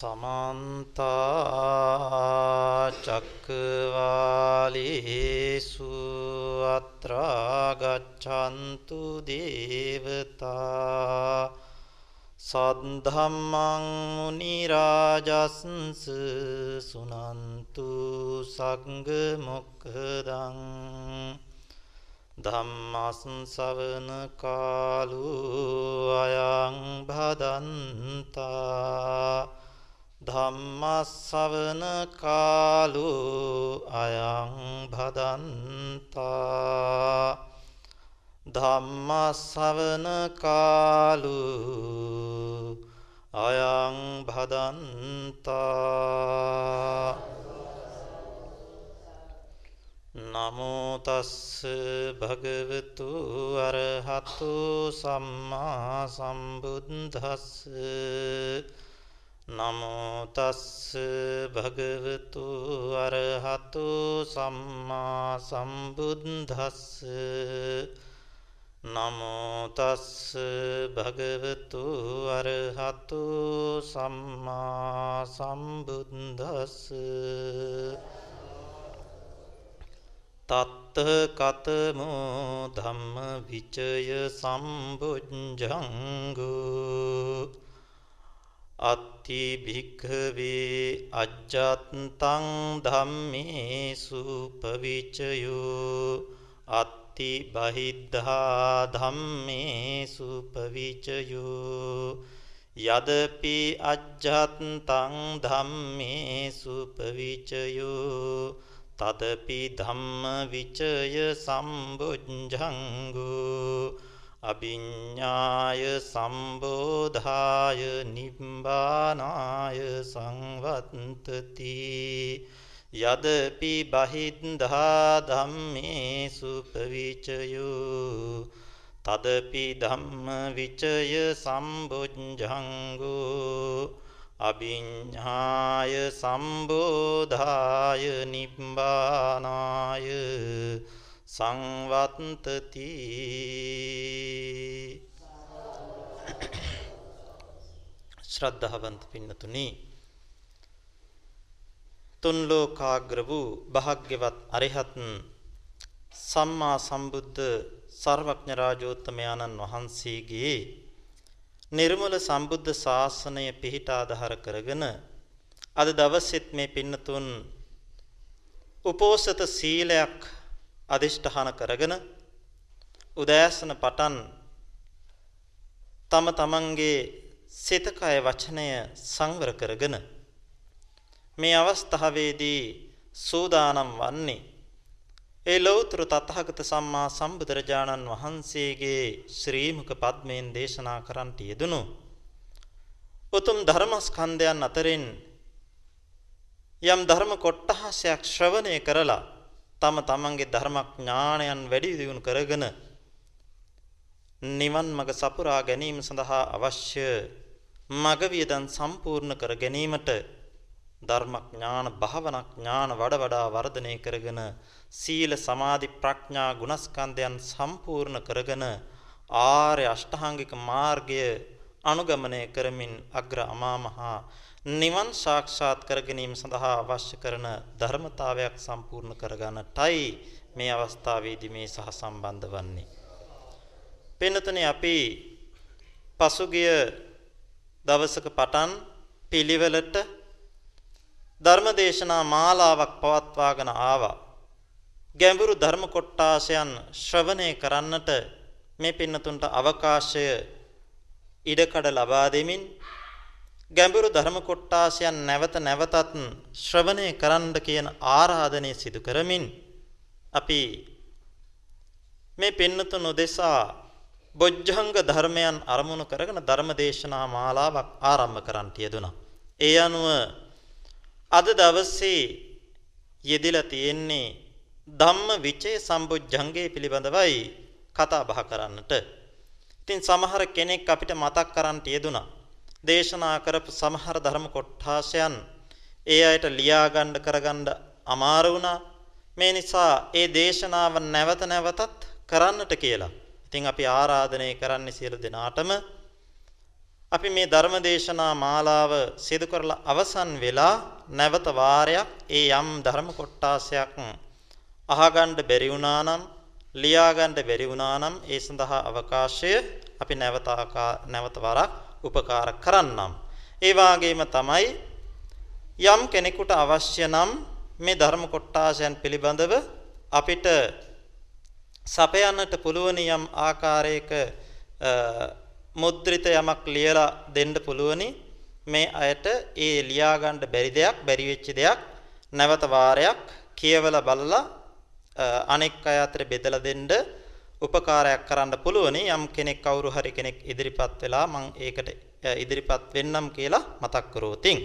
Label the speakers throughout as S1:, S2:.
S1: සමන්තා චක්කවාලේසු අත්‍රා ගච්ඡන්තු දේවතා සද්ධම්මං මුනි රාජස්ස සුනන්තු සංඝ මොක්ඛදං ධම්මස් සවන කාලු අයං භදන්තා ධම්මස්සවන කාලු අයං භදන්තා. ධම්මස්සවන කාලු අයං භදන්තා. නමෝතස්ස භගවතු අරහතු සම්මා සම්බුද්ධස්ස නමෝතස්ස භගවතු අරහතු සම්මා සම්බුද්ධස්ස නමෝතස්ස භගවතු අරහතු සම්මා සම්බුද්ධස්ස තත්ත කතමෝ ධම්ම විචය සම්බුද්ධංගෝ අත්ති භික්ඛවේ අජ්ජත්තං ධම්මේසු පවිචයෝ අත්ති බහිද්ධා ධම්මේසු පවිචයෝ යදපි අජ්ජත්තං ධම්මේසු පවිචයෝ තදපි ධම්ම විචය සම්බුද්ධංගෝ අභිඤ්ඤාය සම්බෝධාය නිබ්බානාය සංවත්තති යදපි බහිද්ධා ධම්මේසු පවිචයෝ තදපි ධම්ම විචය සම්බුද්ධංගෝ අභිඤ්ඤාය සම්බෝධාය නිබ්බානාය සංවත්තති. ශ්‍රද්ධාවන්ත පින්නතුනි තුන් ලෝකාග්‍ර වූ භාග්‍යවත් අරිහත් සම්මා සම්බුද්ධ සර්වඥ රාජෝත්තමයාණන් වහන්සේගේ නිර්මල සම්බුද්ධ ශාසනය පිහිට ආධාර කරගෙන අද දවසෙත් මේ පින්නතුන් උපෝසත සීලයක් අදිෂ්ඨාන කරගෙන උදෑසන පටන් තම තමන්ගේ සිත කය වචනය සංවර කරගෙන මේ අවස්ථාවේදී සූදානම් වන්නේ ඒ ලෞතර තථාගත සම්මා සම්බුදුරජාණන් වහන්සේගේ ශ්‍රී මුඛ පද්මයෙන් දේශනා කරන්නට යෙදුණු උතුම් ධර්මස්කන්ධයන් අතරින් යම් ධර්ම කොටහසක් ශ්‍රවණය කරලා තම තමන්ගේ ධර්මඥානයන් වැඩි දියුණු කරගෙන නිවන් මඟ සපුරා ගැනීම සඳහා අවශ්‍ය මග වියදම් සම්පූර්ණ කර ගැනීමට ධර්මඥාන භාවනා ඥාන වඩ වඩා වර්ධනය කරගෙන සීල සමාධි ප්‍රඥා ගුණස්කන්ධයන් සම්පූර්ණ කරගෙන ආර්ය අෂ්ටාංගික මාර්ගය අනුගමනය කරමින් අග්‍ර අමා මහා නිවන් සාක්ෂාත් කර ගැනීම සඳහා අවශ්‍ය කරන ධර්මතාවයක් සම්පූර්ණ කරගන්නටයි මේ අවස්ථාවේදී මේ සහ සම්බන්ධ වන්නේ. පෙන්නතනේ අපි පසුගිය දවසක පටන් පිළිවෙලට ධර්මදේශනා මාලාවක් පවත්වාගෙන ආවා. ගැඹුරු ධර්ම කොටාසයන් ශ්‍රවණය කරන්නට මේ පින්නතුන්ට අවකාශය ඉඩකඩ ලබා දෙමින් ගැඹුරු ධර්ම කොටාසයන් නැවත නැවතත් ශ්‍රවණය කරන්න කියන ආරාධනය සිදු කරමින් අපි මේ පින්නතුන් උදෙසා බොජ්ජංග ධර්මයන් අරමුණු කරගෙන ධර්මදේශනා මාලාවක් ආරම්භ කරන්න යෙදුණා. ඒ අනුව අද දවසේ යෙදিলা තියෙන්නේ ධම්ම විචේ සම්බුද්ධංගේ පිළිබඳවයි කතා බහ කරන්නට. ඉතින් සමහර කෙනෙක් අපිට මතක් කරන්න යෙදුණා. දේශනා කරපු සමහර ධර්ම කොටාසයන් ඒ අයට ලියා ගන්න කරගන්න අමාරු වුණා. මේ නිසා ඒ දේශනාව නැවත නැවතත් කරන්නට කියලා. ඉතින් අපි ආරාධනය කරන්නේ සියලු දෙනාටම අපි මේ ධර්මදේශනා මාලාව සිදු කරලා අවසන් වෙලා නැවත වාරයක් ඒ යම් ධර්ම කොටාසයක් අහගන්න බැරි වුණා නම් ලියා ගන්න බැරි වුණා නම් ඒ සඳහා අවකාශය අපි නැවත නැවත වරක් උපකාර කරන්නම්. ඒ වාගේම තමයි යම් කෙනෙකුට අවශ්‍ය නම් මේ ධර්ම කොටාසයන් පිළිබඳව අපිට සපයන්නට පුළුවන් යම් ආකාරයක මුද්‍රිත යමක් ලියලා දෙන්න පුළුවනි මේ අයට ඒ ලියා ගන්න බැරි දෙයක් බැරි වෙච්ච දෙයක් නැවත වාරයක් කියවලා බලලා අනෙක් අය අතර බෙදලා දෙන්න උපකාරයක් කරන්න පුළුවනි යම් කෙනෙක් කවුරු හරි කෙනෙක් ඉදිරිපත් වෙලා මම ඒකට ඉදිරිපත් වෙන්නම් කියලා මතක් කරෝතින්.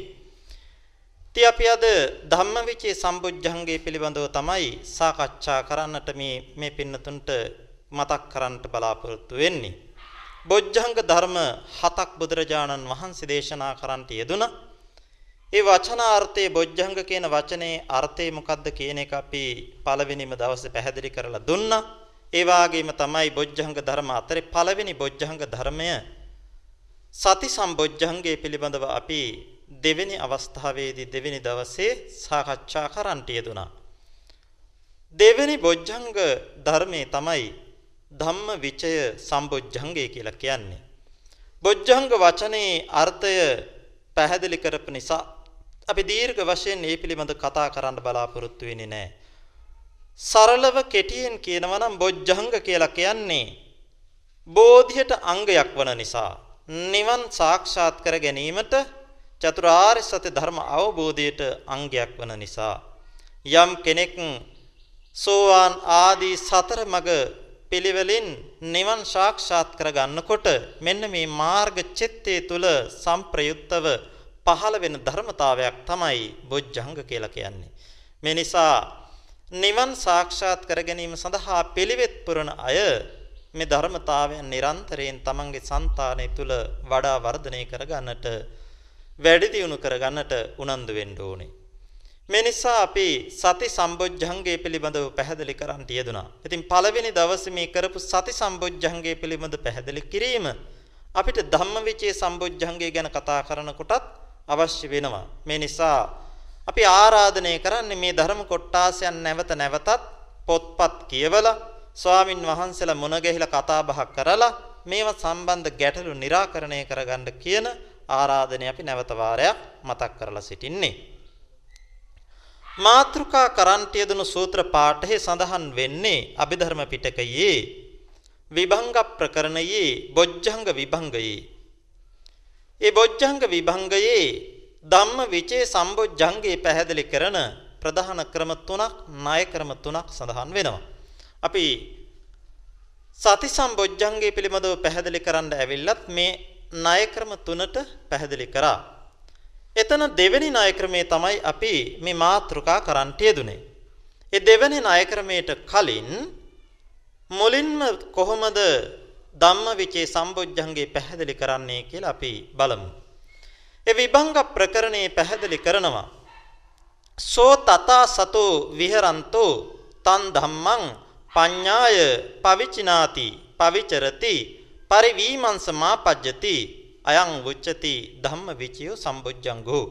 S1: ඉතින් අපි අද ධම්මවිචේ සම්බුද්ධංගේ පිළිබඳව තමයි සාකච්ඡා කරන්නට මේ මේ පින්නතුන්ට මතක් කරන්නට බලාපොරොත්තු වෙන්නේ. බොජ්ජංග ධර්ම හතක් බුදුරජාණන් වහන්සේ දේශනා කරන්නට යෙදුණා. ඒ වචනාර්ථයේ බොජ්ජංග කියන වචනේ අර්ථය මොකක්ද කියන එක අපි පළවෙනිම දවසේ පැහැදිලි කරලා දුන්නා. ඒ වාගේම තමයි බොජ්ජංග ධර්ම අතරේ පළවෙනි බොජ්ජංග ධර්මය සති සම්බොජ්ජංගයේ පිළිබඳව අපි දෙවෙනි අවස්ථාවේදී දෙවෙනි දවසේ සාකච්ඡා කරන්නට යෙදුණා. දෙවෙනි බොජ්ජංග ධර්මයේ තමයි ධම්ම විචය සම්බොජ්ජංගය කියලා කියන්නේ. බොජ්ජංග වචනේ අර්ථය පැහැදිලි කරපු නිසා අපි දීර්ඝ වශයෙන් මේ පිළිබඳ කතා කරන්න බලාපොරොත්තු වෙන්නේ නැහැ. සරලව කෙටියෙන් කියනවා නම් බොජ්ජංග කියලා කියන්නේ බෝධියට අංගයක් වන නිසා නිවන් සාක්ෂාත් කර ගැනීමට චතුරාර්ය සත්‍ය ධර්ම අවබෝධයට අංගයක් වන නිසා යම් කෙනෙක් සෝවාන් ආදී සතර මග පිළිවෙලින් නිවන් සාක්ෂාත් කරගන්නකොට මෙන්න මේ මාර්ග චිත්තේ තුල සම්ප්‍රයුක්තව පහළ වෙන ධර්මතාවයක් තමයි බොජ්ජංග කියලා කියන්නේ. මේ නිසා නිවන් සාක්ෂාත් කර ගැනීම සඳහා පිළිවෙත් පුරන අය මේ ධර්මතාවයන් නිරන්තරයෙන් තමන්ගේ సంతානය තුල වඩා වර්ධනය කරගන්නට වැඩි දියුණු කරගන්නට උනන්දු වෙන්න ඕනේ. මේ නිසා අපි සති සම්බොජ්ජංගය පිළිබඳව පැහැදිලි කරන්න යෙදුනා. ඉතින් පළවෙනි දවසේ මේ කරපු සති සම්බොජ්ජංගය පිළිබඳ පැහැදිලි කිරීම අපිට ධම්මවිචේ සම්බොජ්ජංගය ගැන කතා කරනකොටත් අවශ්‍ය වෙනවා. මේ නිසා අපි ආරාධනය කරන්නේ මේ ධර්ම කොටාසයන් නැවත නැවතත් පොත්පත් කියවලා ස්වාමින් වහන්සේලා මුණ ගැහිලා කතා බහ කරලා මේවා සම්බන්ධ ගැටලු निराකරණය කරගන්න කියන ආරාධනය අපි නැවත වාරයක් මතක් කරලා සිටින්නේ. මාත්‍රිකා කරන්ට යෙදුණු සූත්‍ර පාඨයේ සඳහන් වෙන්නේ අභිධර්ම පිටකයේ විභංග ප්‍රකරණයේ බොජ්ජංග විභංගයේ ඒ බොජ්ජංග විභංගයේ ධම්ම විචේ සම්බොජ්ජංගේ පැහැදිලි කරන ප්‍රධාන ක්‍රම තුනක් ණය ක්‍රම තුනක් සඳහන් වෙනවා. අපි සති සම්බොජ්ජංගේ පිළිබඳව පැහැදිලි කරන්න ඇවිල්ලත් මේ ණය ක්‍රම තුනට පැහැදිලි කරා. එතන දෙවෙනි ණය ක්‍රමේ තමයි අපි මේ මාතෘකා කරන්ට යෙදුනේ. ඒ දෙවෙනි ණය ක්‍රමයට කලින් මුලින්ම කොහොමද ධම්මවිචේ සම්බොජ්ජංගේ පැහැදිලි කරන්නේ කියලා අපි බලමු. ඒ විභංග ප්‍රකරණේ පැහැදිලි කරනවා. සෝ තතා සතෝ විහරන්තෝ තන් ධම්මං පඤ්ඤාය පවිචිනාති පවිචරති පරිවීමංස මාපජ්ජති අයං උච්චති ධම්ම විචයෝ සම්බොජ්ජංගෝ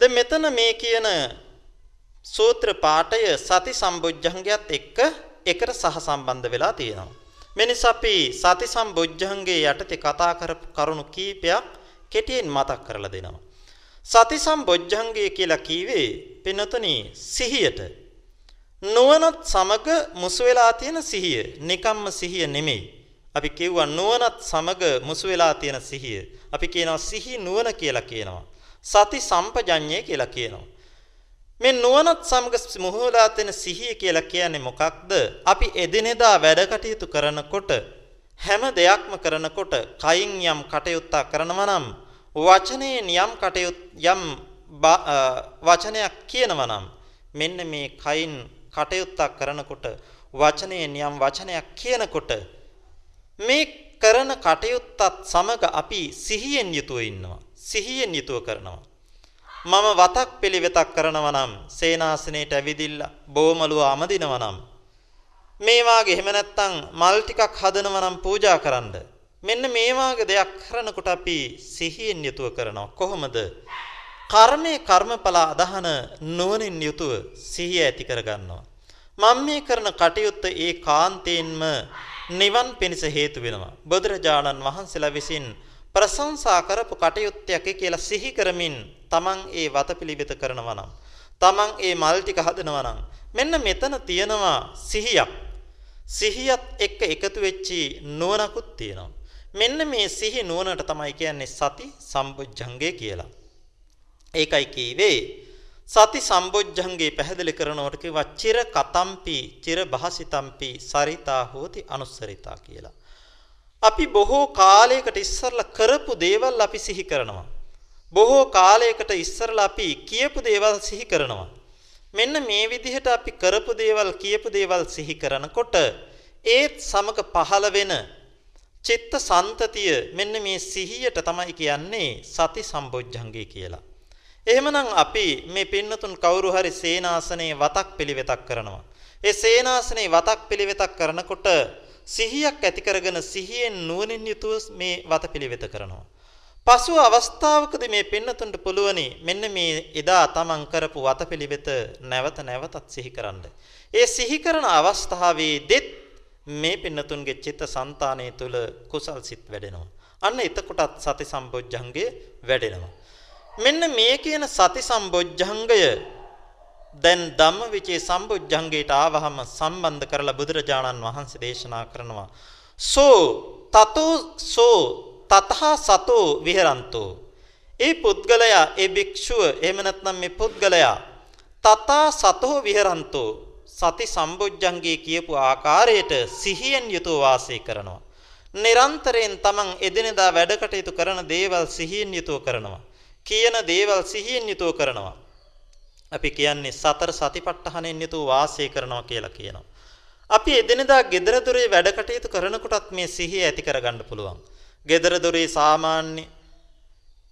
S1: දැන් මෙතන මේ කියන සූත්‍ර පාඨය සති සම්බොජ්ජංගයත් එක්ක එකට සහසම්බන්ධ වෙලා තියෙනවා මේ නිසා අපි සති සම්බොජ්ජංගේ යටතේ කතා කරපු කරුණු කීපයක් කෙටියෙන් මතක් කරලා දෙනවා සති සම්බොජ්ජංගේ කියලා කීවේ පිනතුනි සිහියට නුවණත් සමග මුසු වෙලා තියෙන සිහිය නිකම්ම සිහිය නෙමෙයි අපි කිව්වා නුවණත් සමග මුසු වෙලා තියෙන සිහිය. අපි කියනවා සිහි නුවණ කියලා කියනවා. සති සම්පජඤ්ඤය කියලා කියනවා. මේ නුවණත් සමග මුහු වෙලා තියෙන සිහිය කියලා කියන්නේ මොකක්ද? අපි එදිනෙදා වැඩ කටයුතු කරනකොට හැම දෙයක්ම කරනකොට කයින් යම් කටයුත්තක් කරනවා නම් වචනයෙන් යම් කටයුත් යම් වචනයක් කියනවා නම් මෙන්න මේ කයින් කටයුත්තක් කරනකොට වචනයෙන් යම් වචනයක් කියනකොට මේ කරන කටයුත්තත් සමග අපි සිහියෙන් යුතුව ඉන්නවා. සිහියෙන් යුතුව කරනවා. මම වතක් පිළිවෙතක් කරනවා නම් සේනාසනේට ඇවිදිලා බෝමලුව අමදිනවා නම් මේ වාගේ එහෙම නැත්නම් මල් ටිකක් හදනවා නම් පූජා කරන්න මෙන්න මේ වාගේ දෙයක් කරනකොට අපි සිහියෙන් යුතුව කරනවා. කොහොමද? කර්මයේ කර්මඵල අදහන නුවණින් යුතුව සිහිය ඇති කරගන්නවා. මම මේ කරන කටයුත්ත ඒ කාන්තේන්ම නිවන් පිණිස හේතු වෙනවා. බුදුරජාණන් වහන්සේලා විසින් ප්‍රශංසා කරපු කටයුත්තයක් කියලා සිහි කරමින් තමන් ඒ වතපිලිවෙත කරනවා නම් තමන් ඒ මල් ටික හදනවා නම් මෙන්න මෙතන තියෙනවා සිහියක්. සිහියත් එක්ක එකතු වෙච්චි නුවණකුත් තියෙනවා. මෙන්න මේ සිහි නුවණට තමයි කියන්නේ සති සම්බුද්ධංගේ කියලා. ඒකයි කීවේ සති සම්බොජ්ජංගේ පැහැදිලි කරනවට කිව්වා චිර කතම්පි චිර භාසිතම්පි සරිතා හෝති අනුස්සරිතා කියලා. අපි බොහෝ කාලයකට ඉස්සරලා කරපු දේවල් අපි සිහි කරනවා. බොහෝ කාලයකට ඉස්සරලා අපි කියපු දේවල් සිහි කරනවා. මෙන්න මේ විදිහට අපි කරපු දේවල් කියපු දේවල් සිහි කරනකොට ඒත් සමග පහළ වෙන චිත්ත සන්තතිය මෙන්න මේ සිහියට තමයි කියන්නේ සති සම්බොජ්ජංගේ කියලා. එහෙමනම් අපි මේ පින්නතුන් කවුරු හරි සේනාසනේ වතක් පිළිවෙතක් කරනවා. ඒ සේනාසනේ වතක් පිළිවෙතක් කරනකොට සිහියක් ඇති කරගෙන සිහියෙන් නුවණින් යුතුව මේ වත පිළිවෙත කරනවා. පසු අවස්ථාවකදී මේ පින්නතුන්ට පුළුවනි මෙන්න මේ එදා තමන් කරපු වත පිළිවෙත නැවත නැවතත් සිහි කරන්න. ඒ සිහි කරන අවස්ථාවේදීත් මේ පින්නතුන්ගේ චිත්ත સંතානය තුල කුසල් සිත් වැඩෙනවා. අන්න එතකොටත් සති සම්බොජ්ජංගේ වැඩෙනවා. මෙන්න මේ කියන සති සම්බොජ්ජංගය දැන් ධම්මවිචේ සම්බොජ්ජංගයට ආවහම සම්බන්ධ කරලා බුදුරජාණන් වහන්සේ දේශනා කරනවා සෝ තතෝ සෝ තතහා සතෝ විහෙරන්තෝ ඒ පුද්ගලයා ඒ භික්ෂුව එහෙම නැත්නම් මේ පුද්ගලයා තතා සතෝ විහෙරන්තෝ සති සම්බොජ්ජංගේ කියපු ආකාරයට සිහියෙන් යුතුව වාසය කරනවා නිරන්තරයෙන් තමන් එදිනෙදා වැඩ කටයුතු කරන දේවල් සිහියෙන් යුතුව කරනවා කියන දේවල් සිහියෙන් යුතුව කරනවා. අපි කියන්නේ සතර සතිපට්ඨානෙන් යුතුව වාසය කරනවා කියලා කියනවා. අපි එදිනෙදා gedara dore වැඩ කටයුතු කරනකොටත් මේ සිහිය ඇති කරගන්න පුළුවන්. Gedara dore සාමාන්‍ය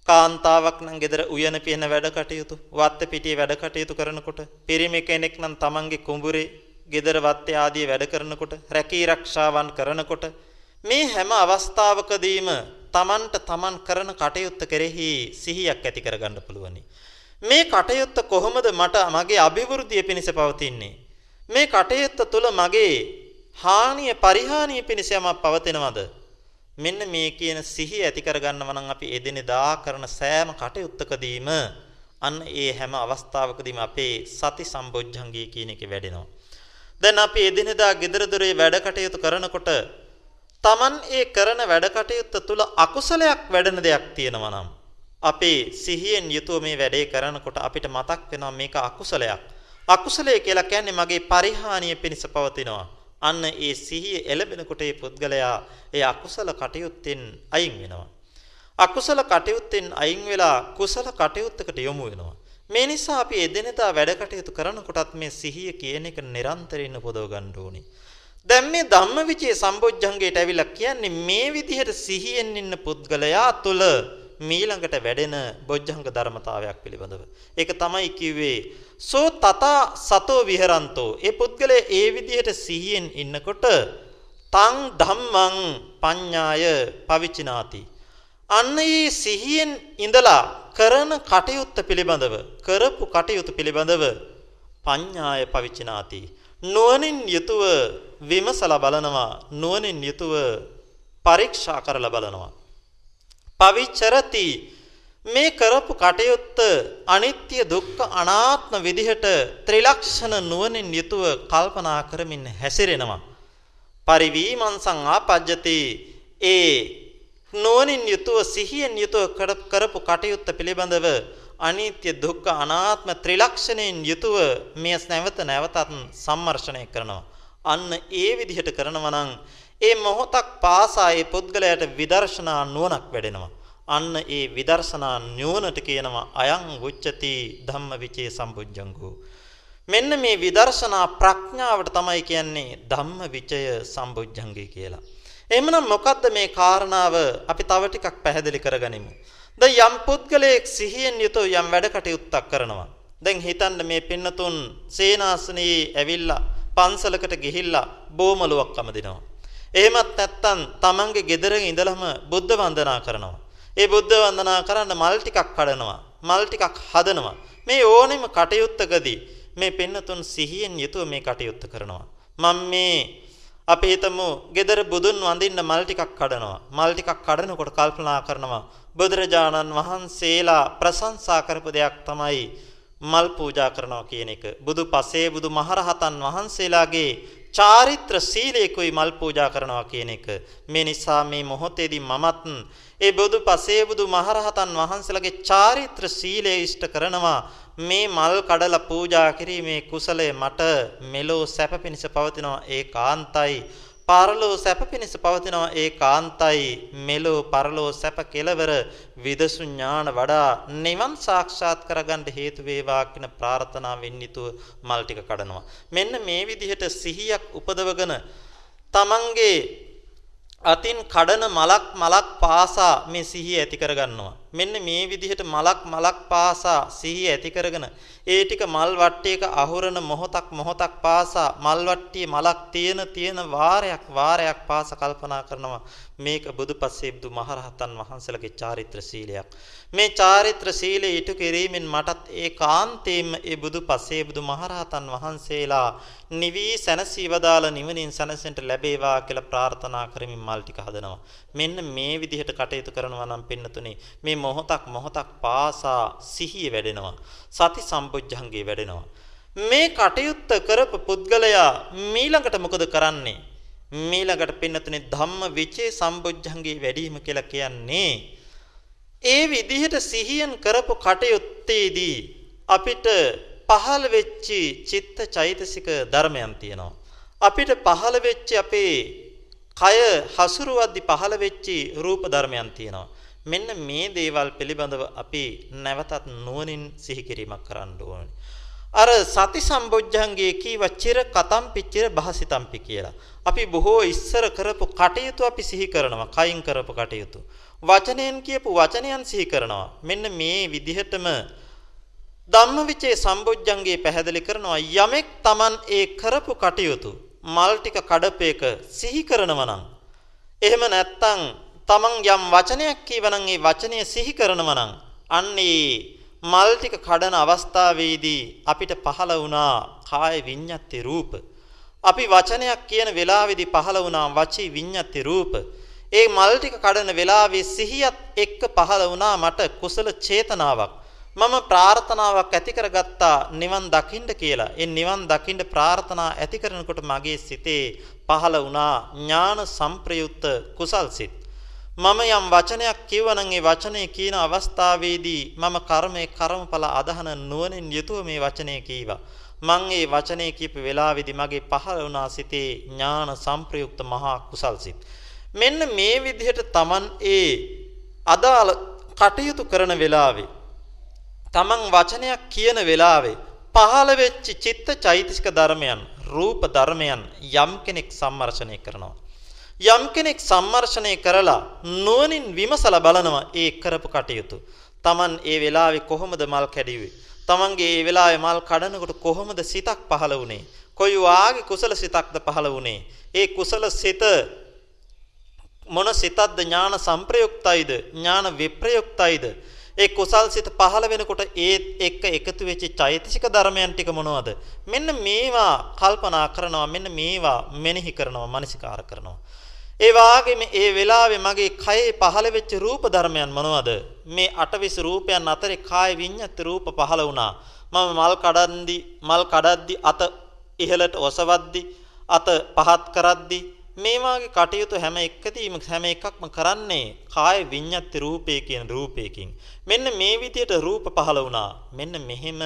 S1: කාන්තාවක් නම් gedara උයන පියන වැඩ කටයුතු, වත්ත පිටියේ වැඩ කටයුතු කරනකොට, පිරිමි කෙනෙක් නම් තමන්ගේ කුඹුරේ gedara වත්තේ ආදී වැඩ කරනකොට, රැකී රක්ෂාවන් කරනකොට මේ හැම අවස්ථාවකදීම තමන්ට තමන් කරන කටයුත්ත කෙරෙහි සිහියක් ඇති කරගන්න පුළුවනි. මේ කටයුත්ත කොහොමද මට මගේ අභිවෘද්ධිය පිණිස පවතින්නේ? මේ කටයුත්ත තුළ මගේ හානිය පරිහානිය පිණිස යමක් පවතිනවද? මෙන්න මේ කියන සිහිය ඇති කරගන්නව නම් අපි එදිනෙදා කරන සෑම කටයුත්තකදීම අන්න ඒ හැම අවස්ථාවකදීම අපේ සති සම්බොජ්ජංගී කියන එක වැඩෙනවා. දැන් අපි එදිනෙදා gedara dore වැඩ කටයුතු කරනකොට Taman ඒ කරන වැඩ කටයුත්ත තුල අකුසලයක් වැඩෙන දෙයක් තියෙනවා නම් අපේ සිහියෙන් යුතුව මේ වැඩේ කරනකොට අපිට මතක් වෙනවා මේක අකුසලයක්. අකුසලය කියලා කියන්නේ මගේ පරිහානිය පිණිස පවතිනවා. අන්න ඒ සිහිය එළබෙනකොට ඒ පුද්ගලයා ඒ අකුසල කටයුත්තෙන් අයින් වෙනවා. අකුසල කටයුත්තෙන් අයින් වෙලා කුසල කටයුත්තකට යොමු වෙනවා. මේ නිසා අපි එදිනෙදා වැඩ කටයුතු කරනකොටත් මේ සිහිය කියන එක නිරන්තරයෙන් පොදව ගන්න ඕනේ. දැන් මේ ධම්මවිචේ සම්බොජ්ජංගයට ඇවිල්ලා කියන්නේ මේ විදිහට සිහියෙන් ඉන්න පුද්ගලයා තුළ මීළඟට වැඩෙන බොජ්ජංග ධර්මතාවයක් පිළිබඳව. ඒක තමයි කිව්වේ සෝ තත සතෝ විහරන්තෝ. ඒ පුද්ගලයා ඒ විදිහට සිහියෙන් ඉන්නකොට තං ධම්මං පඤ්ඤාය පවිචිනාති. අන්න ඒ සිහියෙන් ඉඳලා කරන කටයුත්ත පිළිබඳව කරපු කටයුතු පිළිබඳව පඤ්ඤාය පවිචිනාති. නුවණින් යුතුව විමසලා බලනවා නුවණින් යුතුව පරීක්ෂා කරලා බලනවා පවිචරති. මේ කරපු කටයුත්ත අනිත්‍ය දුක්ඛ අනාත්ම විදිහට ත්‍රිලක්ෂණ නුවණින් යුතුව කල්පනා කරමින් හැසිරෙනවා. පරිවීමංසං ආපජ්ජති. ඒ නුවණින් යුතුව සිහියෙන් යුතුව කරපු කටයුත්ත පිළිබඳව අනිත්‍ය දුක්ඛ අනාත්ම ත්‍රිලක්ෂණයෙන් යුතුව මෙය නැවත නැවතත් සම්මර්ෂණය කරනවා. අන්න ඒ විදිහට කරනවා නම් ඒ මොහොතක් පාසා ඒ පුද්ගලයාට විදර්ශනා නුවණක් වැඩෙනවා. අන්න ඒ විදර්ශනා නුවණට කියනවා අයං උච්චති ධම්මවිචේ සම්බුද්ධංගෝ. මෙන්න මේ විදර්ශනා ප්‍රඥාවට තමයි කියන්නේ ධම්මවිචය සම්බුද්ධංගේ කියලා. එහෙමනම් මොකද්ද මේ කාරණාව අපි තව ටිකක් පැහැදිලි කරගනිමු. දැන් යම් පුද්ගලයෙක් සිහියෙන් යුතුව යම් වැඩ කටයුත්තක් කරනවා. දැන් හිතන්න මේ පින්නතුන් සේනාසනයේ ඇවිල්ලා පන්සලකට ගිහිල්ලා බෝමලුවක් අමදිනවා. එහෙමත් නැත්නම් තමන්ගේ ගෙදර ඉඳලම බුද්ධ වන්දනා කරනවා. ඒ බුද්ධ වන්දනා කරන්න මල් ටිකක් කඩනවා. මල් ටිකක් හදනවා. මේ ඕනෙම කටයුත්තකදී මේ පින්නතුන් සිහියෙන් යුතුව මේ කටයුත්ත කරනවා. මම මේ අපි හිතමු gedara බුදුන් වඳින්න මල් ටිකක් කඩනවා. මල් ටිකක් කඩනකොට කල්පනා කරනවා බුදුරජාණන් වහන්සේලා ප්‍රශංසා කරපු දෙයක් තමයි මල් පූජා කරනවා කියන එක. බුදු පසේ බුදු මහරහතන් වහන්සේලාගේ චාරිත්‍ර සීලයකුයි මල් පූජා කරනවා කියන එක. මේ නිසා මේ මොහොතේදී මමත් ඒ බුදු පසේ බුදු මහරහතන් වහන්සේලාගේ චාරිත්‍ර සීලය ඉෂ්ට කරනවා. මේ මල් කඩලා පූජා කිරීමේ කුසලය මට මෙලෝ සැප පිණිස පවතිනවා ඒකාන්තයි. පරලෝ සැප පිණිස පවතිනවා ඒකාන්තයි. මෙලෝ පරලෝ සැප කෙලවර විදසු ඥාන වඩා නිවන් සාක්ෂාත් කරගන්න හේතු වේවා කියන ප්‍රාර්ථනාවෙන් යුතුව මල් ටික කඩනවා. මෙන්න මේ විදිහට සිහියක් උපදවගෙන තමන්ගේ අතින් කඩන මලක් මලක් පාසා මේ සිහිය ඇති කරගන්නවා. මෙන්න මේ විදිහට මලක් මලක් පාසා සිහිය ඇති කරගෙන ඒ ටික මල් වට්ටියක අහුරන මොහොතක් මොහොතක් පාසා මල් වට්ටියේ මලක් තියෙන තියෙන වාරයක් වාරයක් පාසා කල්පනා කරනවා මේක බුදුපසේ බුදු මහරහතන් වහන්සේලාගේ චාරිත්‍ර සීලයක් මේ චාරිත්‍ර සීලය ඉටු කිරීමෙන් මටත් ඒකාන්තයෙන්ම ඒ බුදුපසේ බුදු මහරහතන් වහන්සේලා නිවි සැනසී වදාළ නිවනින් සැනසෙන්න ලැබේවා කියලා ප්‍රාර්ථනා කරමින් මල් ටික හදනවා මෙන්න මේ විදිහට කටයුතු කරනවා නම් පින්නතුනේ මේ මොහොතක් මොහොතක් පාසා සිහිය වැඩෙනවා. සති සම්පොජ්ජංගේ වැඩෙනවා. මේ කටයුත්ත කරපු පුද්ගලයා මීළඟට මොකද කරන්නේ? මීළඟට පින්නතුනේ ධම්ම විචේ සම්පොජ්ජංගේ වැඩිම කියලා කියන්නේ ඒ විදිහට සිහියෙන් කරපු කටයුත්තේදී අපිට පහළ වෙච්ච චිත්ත චෛතසික ධර්මයන් තියෙනවා. අපිට පහළ වෙච්ච අපේ කය හසුරුවද්දි පහළ වෙච්ච රූප ධර්මයන් තියෙනවා. මෙන්න මේ දේවල් පිළිබඳව අපි නැවතත් නුවණින් සිහි කිරීමක් කරන්න ඕනේ. අර සති සම්බොජ්ජංගේ කීව චිර කතම්පි චිර භාසිතම්පි කියලා. අපි බොහෝ ඉස්සර කරපු කටයුතු අපි සිහි කරනවා. කයින් කරපු කටයුතු. වචනයෙන් කියපු වචනයන් සිහි කරනවා. මෙන්න මේ විදිහටම ධම්මවිචේ සම්බොජ්ජංගේ පැහැදිලි කරනවා යමෙක් Taman ඒ කරපු කටයුතු මල් ටික කඩපේක සිහි කරනවා නම් එහෙම නැත්තම් තමන් යම් වචනයක් කියවනම් ඒ වචනය සිහි කරනවා නම් අන්නේ මල් ටික කඩන අවස්ථාවේදී අපිට පහළ වුණා කාය විඤ්ඤාති රූප. අපි වචනයක් කියන වෙලාවේදී පහළ වුණා වචී විඤ්ඤාති රූප. ඒ මල් ටික කඩන වෙලාවේ සිහියත් එක්ක පහළ වුණා මට කුසල චේතනාවක්. මම ප්‍රාර්ථනාවක් ඇති කරගත්තා නිවන් දකින්න කියලා. ඒ නිවන් දකින්න ප්‍රාර්ථනා ඇති කරනකොට මගේ සිතේ පහළ වුණා ඥාන සංප්‍රයුක්ත කුසල් සිත්. මම යම් වචනයක් කිව්වනම් ඒ වචනේ කියන අවස්ථාවේදී මම කර්මයේ කර්මඵල අදහන නුවණින් යුතුව මේ වචනේ කීවා. මං ඒ වචනේ කියපු වෙලාවේදී මගේ පහළ වුණා සිතේ ඥාන සංප්‍රයුක්ත මහා කුසල් සිත්. මෙන්න මේ විදිහට Taman ඒ අදාළ කටයුතු කරන වෙලාවේ Taman වචනයක් කියන වෙලාවේ පහළ වෙච්ච චිත්ත චෛතසික ධර්මයන් රූප ධර්මයන් යම් කෙනෙක් සම්මර්ෂණය කරනවා යම් කෙනෙක් සම්මර්ෂණය කරලා නුවණින් විමසලා බලනවා ඒ කරපු කටයුතු. Taman ඒ වෙලාවේ කොහොමද මල් කැඩිවේ? Tamanගේ ඒ වෙලාවේ මල් කඩනකොට කොහොමද සිතක් පහළ වුනේ? කොයි වාගේ කුසල සිතක්ද පහළ වුනේ? ඒ කුසල සිත මොන සිතක්ද ඥාන සංප්‍රයුක්තයිද? ඥාන විප්‍රයුක්තයිද? ඒ කුසල් සිත පහළ වෙනකොට ඒත් එක්ක එකතු වෙච්ච චෛතසික ධර්මයන් ටික මොනවද? මෙන්න මේවා කල්පනා කරනවා මෙන්න මේවා මෙනෙහි කරනවා මනසිකාර කරනවා. ඒ වාගේම ඒ වෙලාවේ මගේ කයේ පහළ වෙච්ච රූප ධර්මයන් මොනවද? මේ අටවිස රූපයන් අතරේ කාය විඤ්ඤාත රූප පහළ වුණා. මම මල් කඩන්දි මල් කඩද්දි අත ඉහළට ඔසවද්දි අත පහත් කරද්දි මේ වාගේ කටයුතු හැම එකදීම හැම එකක්ම කරන්නේ කාය විඤ්ඤාත රූපේ කියන රූපයකින්. මෙන්න මේ විදිහට රූප පහළ වුණා. මෙන්න මෙහෙම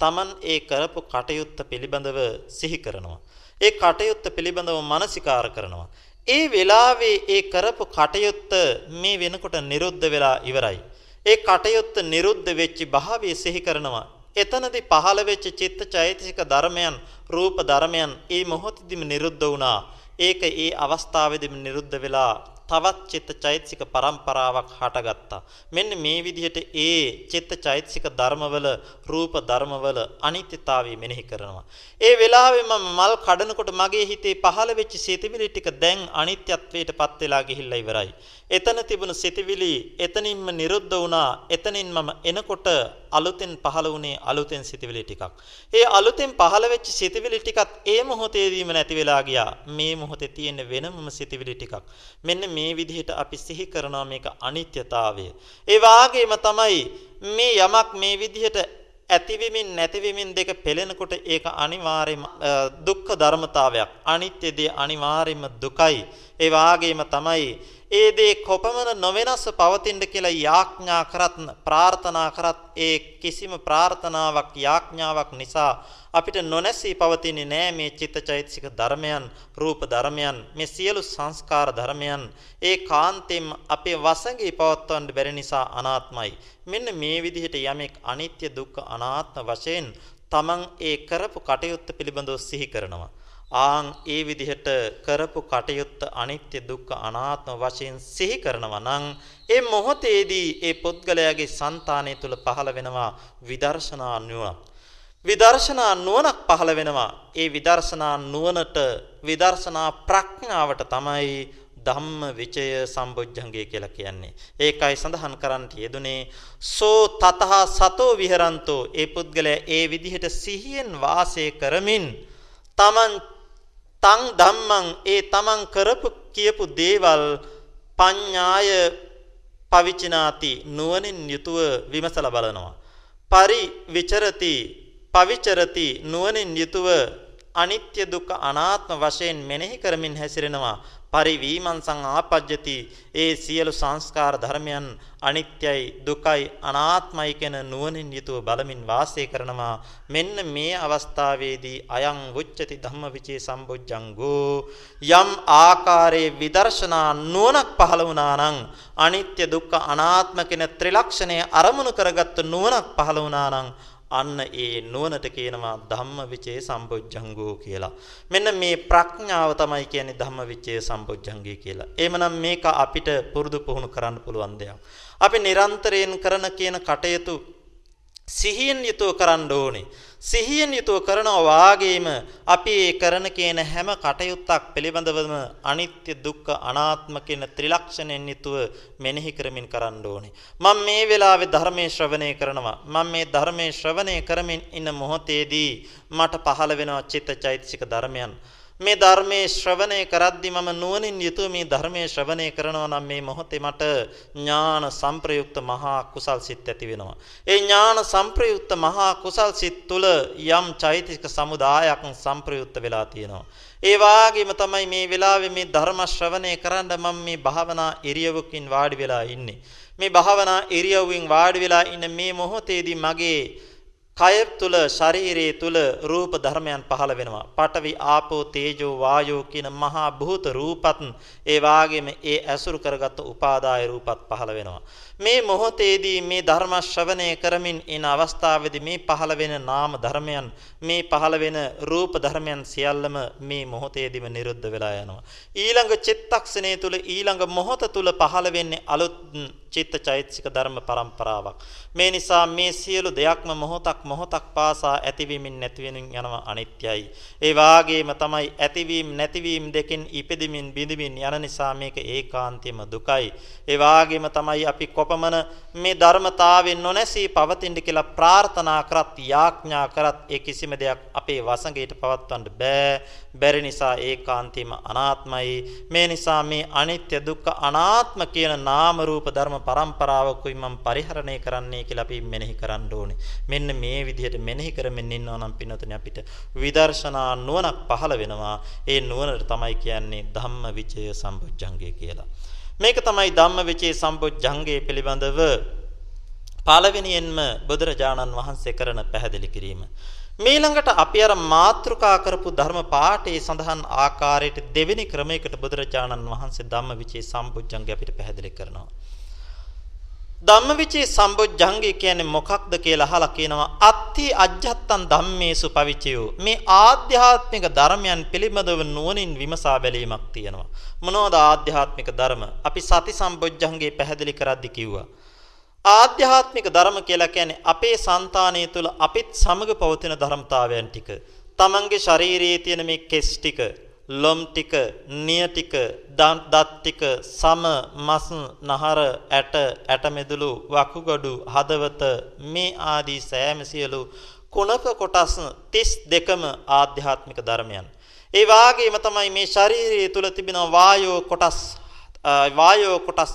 S1: Taman ඒ කරපු කටයුත්ත පිළිබඳව සිහි කරනවා. ඒ කටයුත්ත පිළිබඳව මානසිකාර කරනවා. ඒ වෙලාවේ ඒ කරපු කටයුත්ත මේ වෙනකොට නිරුද්ධ වෙලා ඉවරයි. ඒ කටයුත්ත නිරුද්ධ වෙච්ච භාවය සිහි කරනවා. එතනදී පහළ වෙච්ච චිත්ත චෛතසික ධර්මයන් රූප ධර්මයන් ඒ මොහොතේදීම නිරුද්ධ වුණා. ඒක ඒ අවස්ථාවේදීම නිරුද්ධ වෙලා තවත් චිත්ත චෛතසික පරම්පරාවක් හටගත්තා. මෙන්න මේ විදිහට ඒ චිත්ත චෛතසික ධර්මවල රූප ධර්මවල අනිත්‍යතාවය මෙනෙහි කරනවා. ඒ වෙලාවේ මම මල් කඩනකොට මගේ හිතේ පහළ වෙච්ච සිතවිලි ටික දැන් අනිත්‍යත්වයටපත් වෙලා ගිහිල්ලා ඉවරයි. එතන තිබුණු සිතවිලි එතනින්ම නිරුද්ධ වුණා. එතනින් මම එනකොට අලුතෙන් පහළ වුණේ අලුතෙන් සිතවිලි ටිකක්. ඒ අලුතෙන් පහළ වෙච්ච සිතවිලි ටිකත් ඒ මොහොතේදීම නැති වෙලා ගියා. මේ මොහොතේ තියෙන වෙනමම සිතවිලි ටිකක්. මෙන්න මේ විදිහට අපි සිහි කරනවා මේක අනිත්‍යතාවය. ඒ වාගේම තමයි මේ යමක් මේ විදිහට ඇතිවෙමින් නැතිවෙමින් දෙක පෙළෙනකොට ඒක අනිවාර්යම දුක්ඛ ධර්මතාවයක්. අනිත්‍යදී අනිවාර්යම දුකයි. ඒ වාගේම තමයි ඒ දේ කොපමණ නොවෙනස්ව පවතින්න කියලා යාඥා කරත් ප්‍රාර්ථනා කරත් ඒ කිසිම ප්‍රාර්ථනාවක් යාඥාවක් නිසා අපිට නොනැසී පවතින්නේ නෑ මේ චිත්තචෛතසික ධර්මයන් රූප ධර්මයන් මේ සියලු සංස්කාර ධර්මයන්. ඒ කාන්තෙන් අපේ වසඟේ පවත්වන්න බැරි නිසා අනාත්මයි. මෙන්න මේ විදිහට යමෙක් අනිත්‍ය දුක්ඛ අනාත්ම වශයෙන් තමන් ඒ කරපු කටයුත්ත පිළිබඳව සිහි කරනවා. ආන් ඒ විදිහට කරපු කටයුත්ත අනිත්‍ය දුක්ඛ අනාත්ම වශයෙන් සිහි කරනවා නම් ඒ මොහොතේදී ඒ පුද්ගලයාගේ సంతානය තුල පහළ වෙනවා විදර්ශනා නුවණ. විදර්ශනා නුවණක් පහළ වෙනවා. ඒ විදර්ශනා නුවණට විදර්ශනා ප්‍රඥාවට තමයි ධම්ම විචය සම්බොජ්ජංගය කියලා කියන්නේ. ඒකයි සඳහන් කරන්නට යෙදුනේ සෝ තතහ සතෝ විහරන්තෝ ඒ පුද්ගලයා ඒ විදිහට සිහියෙන් වාසය කරමින් තමන් තං ධම්මං ඒ තමන් කරපු කියපු දේවල් පඤ්ඤාය පවිචිනාති නුවණින් යුතුව විමසලා බලනවා. පරි විචරති පවිචරති නුවණින් යුතුව අනිත්‍ය දුක්ඛ අනාත්ම වශයෙන් මෙනෙහි කරමින් හැසිරෙනවා. පරිවීමංසං ආපජ්ජති. ඒ සියලු සංස්කාර ධර්මයන් අනිත්‍යයි දුකයි අනාත්මයි කියන නුවණින් යුතුව බලමින් වාසය කරනවා. මෙන්න මේ අවස්ථාවේදී අයං උච්චති ධම්මවිචේ සම්බොජ්ජංගෝ. යම් ආකාරයේ විදර්ශනා නුවණක් පහළ වුණා නම් අනිත්‍ය දුක්ඛ අනාත්ම කියන ත්‍රිලක්ෂණය අරමුණු කරගත්තු නුවණක් පහළ වුණා නම් අන්න ඒ නුවණට කියනවා ධම්මවිචේ සම්බොජ්ජංගෝ කියලා. මෙන්න මේ ප්‍රඥාව තමයි කියන්නේ ධම්මවිචේ සම්බොජ්ජංගය කියලා. එහෙමනම් මේක අපිට පුරුදු පුහුණු කරන්න පුළුවන් දෙයක්. අපි නිරන්තරයෙන් කරන කියන කටයුතු සිහියෙන් යුතුව කරන්න ඕනේ. සිහියෙන් යුතුව කරනවා වාගේම අපි ඒ කරන කියන හැම කටයුත්තක් පිළිබඳවම අනිත්‍ය දුක්ඛ අනාත්ම කියන ත්‍රිලක්ෂණයෙන් යුතුව මෙනෙහි කරමින් කරන්න ඕනේ. මම මේ වෙලාවේ ධර්මයේ ශ්‍රවණය කරනවා. මම මේ ධර්මයේ ශ්‍රවණය කරමින් ඉන්න මොහොතේදී මට පහළ වෙනවා චිත්තචෛතසික ධර්මයන්. මේ ධර්මයේ ශ්‍රවණය කරද්දි මම නුවණින් යුතුව මේ ධර්මයේ ශ්‍රවණය කරනවා නම් මේ මොහොතේ මට ඥාන සංප්‍රයුක්ත මහා කුසල් සිත් ඇති වෙනවා. ඒ ඥාන සංප්‍රයුක්ත මහා කුසල් සිත් තුළ යම් චෛතසික සමුදායක් සංප්‍රයුක්ත වෙලා තියෙනවා. ඒ වාගේම තමයි මේ වෙලාවේ මේ ධර්ම ශ්‍රවණය කරන්න මම මේ භාවනා ඉරියවකින් වාඩි වෙලා ඉන්නේ. මේ භාවනා ඉරියව්වෙන් වාඩි වෙලා ඉන්න මේ මොහොතේදී මගේ කය තුල ශරීරයේ තුල රූප ධර්මයන් පහළ වෙනවා. පඨවි ආපෝ තේජෝ වායෝ කියන මහා භූත රූපත් ඒ වාගේම ඒ ඇසුරු කරගත් උපාදාය රූපත් පහළ වෙනවා. මේ මොහොතේදී මේ ධර්ම ශ්‍රවණය කරමින් ඉන අවස්ථාවේදී මේ පහළ වෙන නාම ධර්මයන් මේ පහළ වෙන රූප ධර්මයන් සියල්ලම මේ මොහොතේදීම නිරුද්ධ වෙලා යනවා. ඊළඟ චිත්තක්ෂණය තුල ඊළඟ මොහොත තුල පහළ වෙන්නේ අලුත් චිත්ත චෛතසික ධර්ම પરම්පරාවක්. මේ නිසා මේ සියලු දෙයක්ම මොහොතක් මොහොතක් පාසා ඇතිවීමින් නැතිවීමින් යනවා අනිත්‍යයි. ඒ වාගේම තමයි ඇතිවීම නැතිවීම දෙකෙන් ඉපදෙමින් බිඳෙමින් යන නිසා මේක ඒකාන්තයෙන්ම දුකයි. ඒ වාගේම තමයි අපි කොපමණ මේ ධර්මතාවෙන් නොනැසී පවතින්න කියලා ප්‍රාර්ථනා කරත් යාඥා කරත් ඒ කිසිම දෙයක් අපේ වසඟයට පවත්වන්න බෑ. බැරි නිසා ඒකාන්තයෙන්ම අනාත්මයි. මේ නිසා මේ අනිත්‍ය දුක්ඛ අනාත්ම කියන නාම රූප ධර්ම પરම්පරාවකුයි මම පරිහරණය කරන්නේ කියලා අපි මෙනෙහි කරන්න ඕනේ. මෙන්න මේ විදිහට මෙනෙහි කරමින් ඉන්නවා නම් පින්නතුනේ අපිට විදර්ශනා නුවණක් පහළ වෙනවා. ඒ නුවණට තමයි කියන්නේ ධම්ම විචය සම්බුද්ධංගය කියලා. මේක තමයි ධම්ම විචේ සම්බොජ්ජංගේ පිළිබඳව පළවෙනියෙන්ම බුදුරජාණන් වහන්සේ කරන පැහැදිලි කිරීම. මීළඟට අපි අර මාත්‍රිකා කරපු ධර්ම පාඨයේ සඳහන් ආකාරයට දෙවෙනි ක්‍රමයකට බුදුරජාණන් වහන්සේ ධම්ම විචේ සම්බොජ්ජංගේ අපිට පැහැදිලි කරනවා. ධම්මවිචේ සම්බොජ්ජංගය කියන්නේ මොකක්ද කියලා අහලා කියනවා. අත්ති අජ්ජත්තං ධම්මේසු පවිචයෝ මේ ආධ්‍යාත්මික ධර්මයන් පිළිබඳව නුවණින් විමසා බැලීමක් තියෙනවා. මොනවද ආධ්‍යාත්මික ධර්ම? අපි සති සම්බොජ්ජංගේ පැහැදිලි කරද්දි කිව්වා. ආධ්‍යාත්මික ධර්ම කියලා කියන්නේ අපේ సంతානය තුළ අපිත් සමග පවතින ධර්මතාවයන් ටික. තමන්ගේ ශරීරයේ තියෙන මේ කෙස් ටික ලොම් ටික, නිය ටික, දත් ටික, සම, මස්, නහර, ඇට, ඇට මෙදුළු, වකුගඩු, හදවත මේ ආදී සෑම සියලු කුණක කොටස් 32ම ආධ්‍යාත්මික ධර්මයන්. ඒ වාගේම තමයි මේ ශාරීරිය තුල තිබෙන වායෝ කොටස් වායෝ කොටස්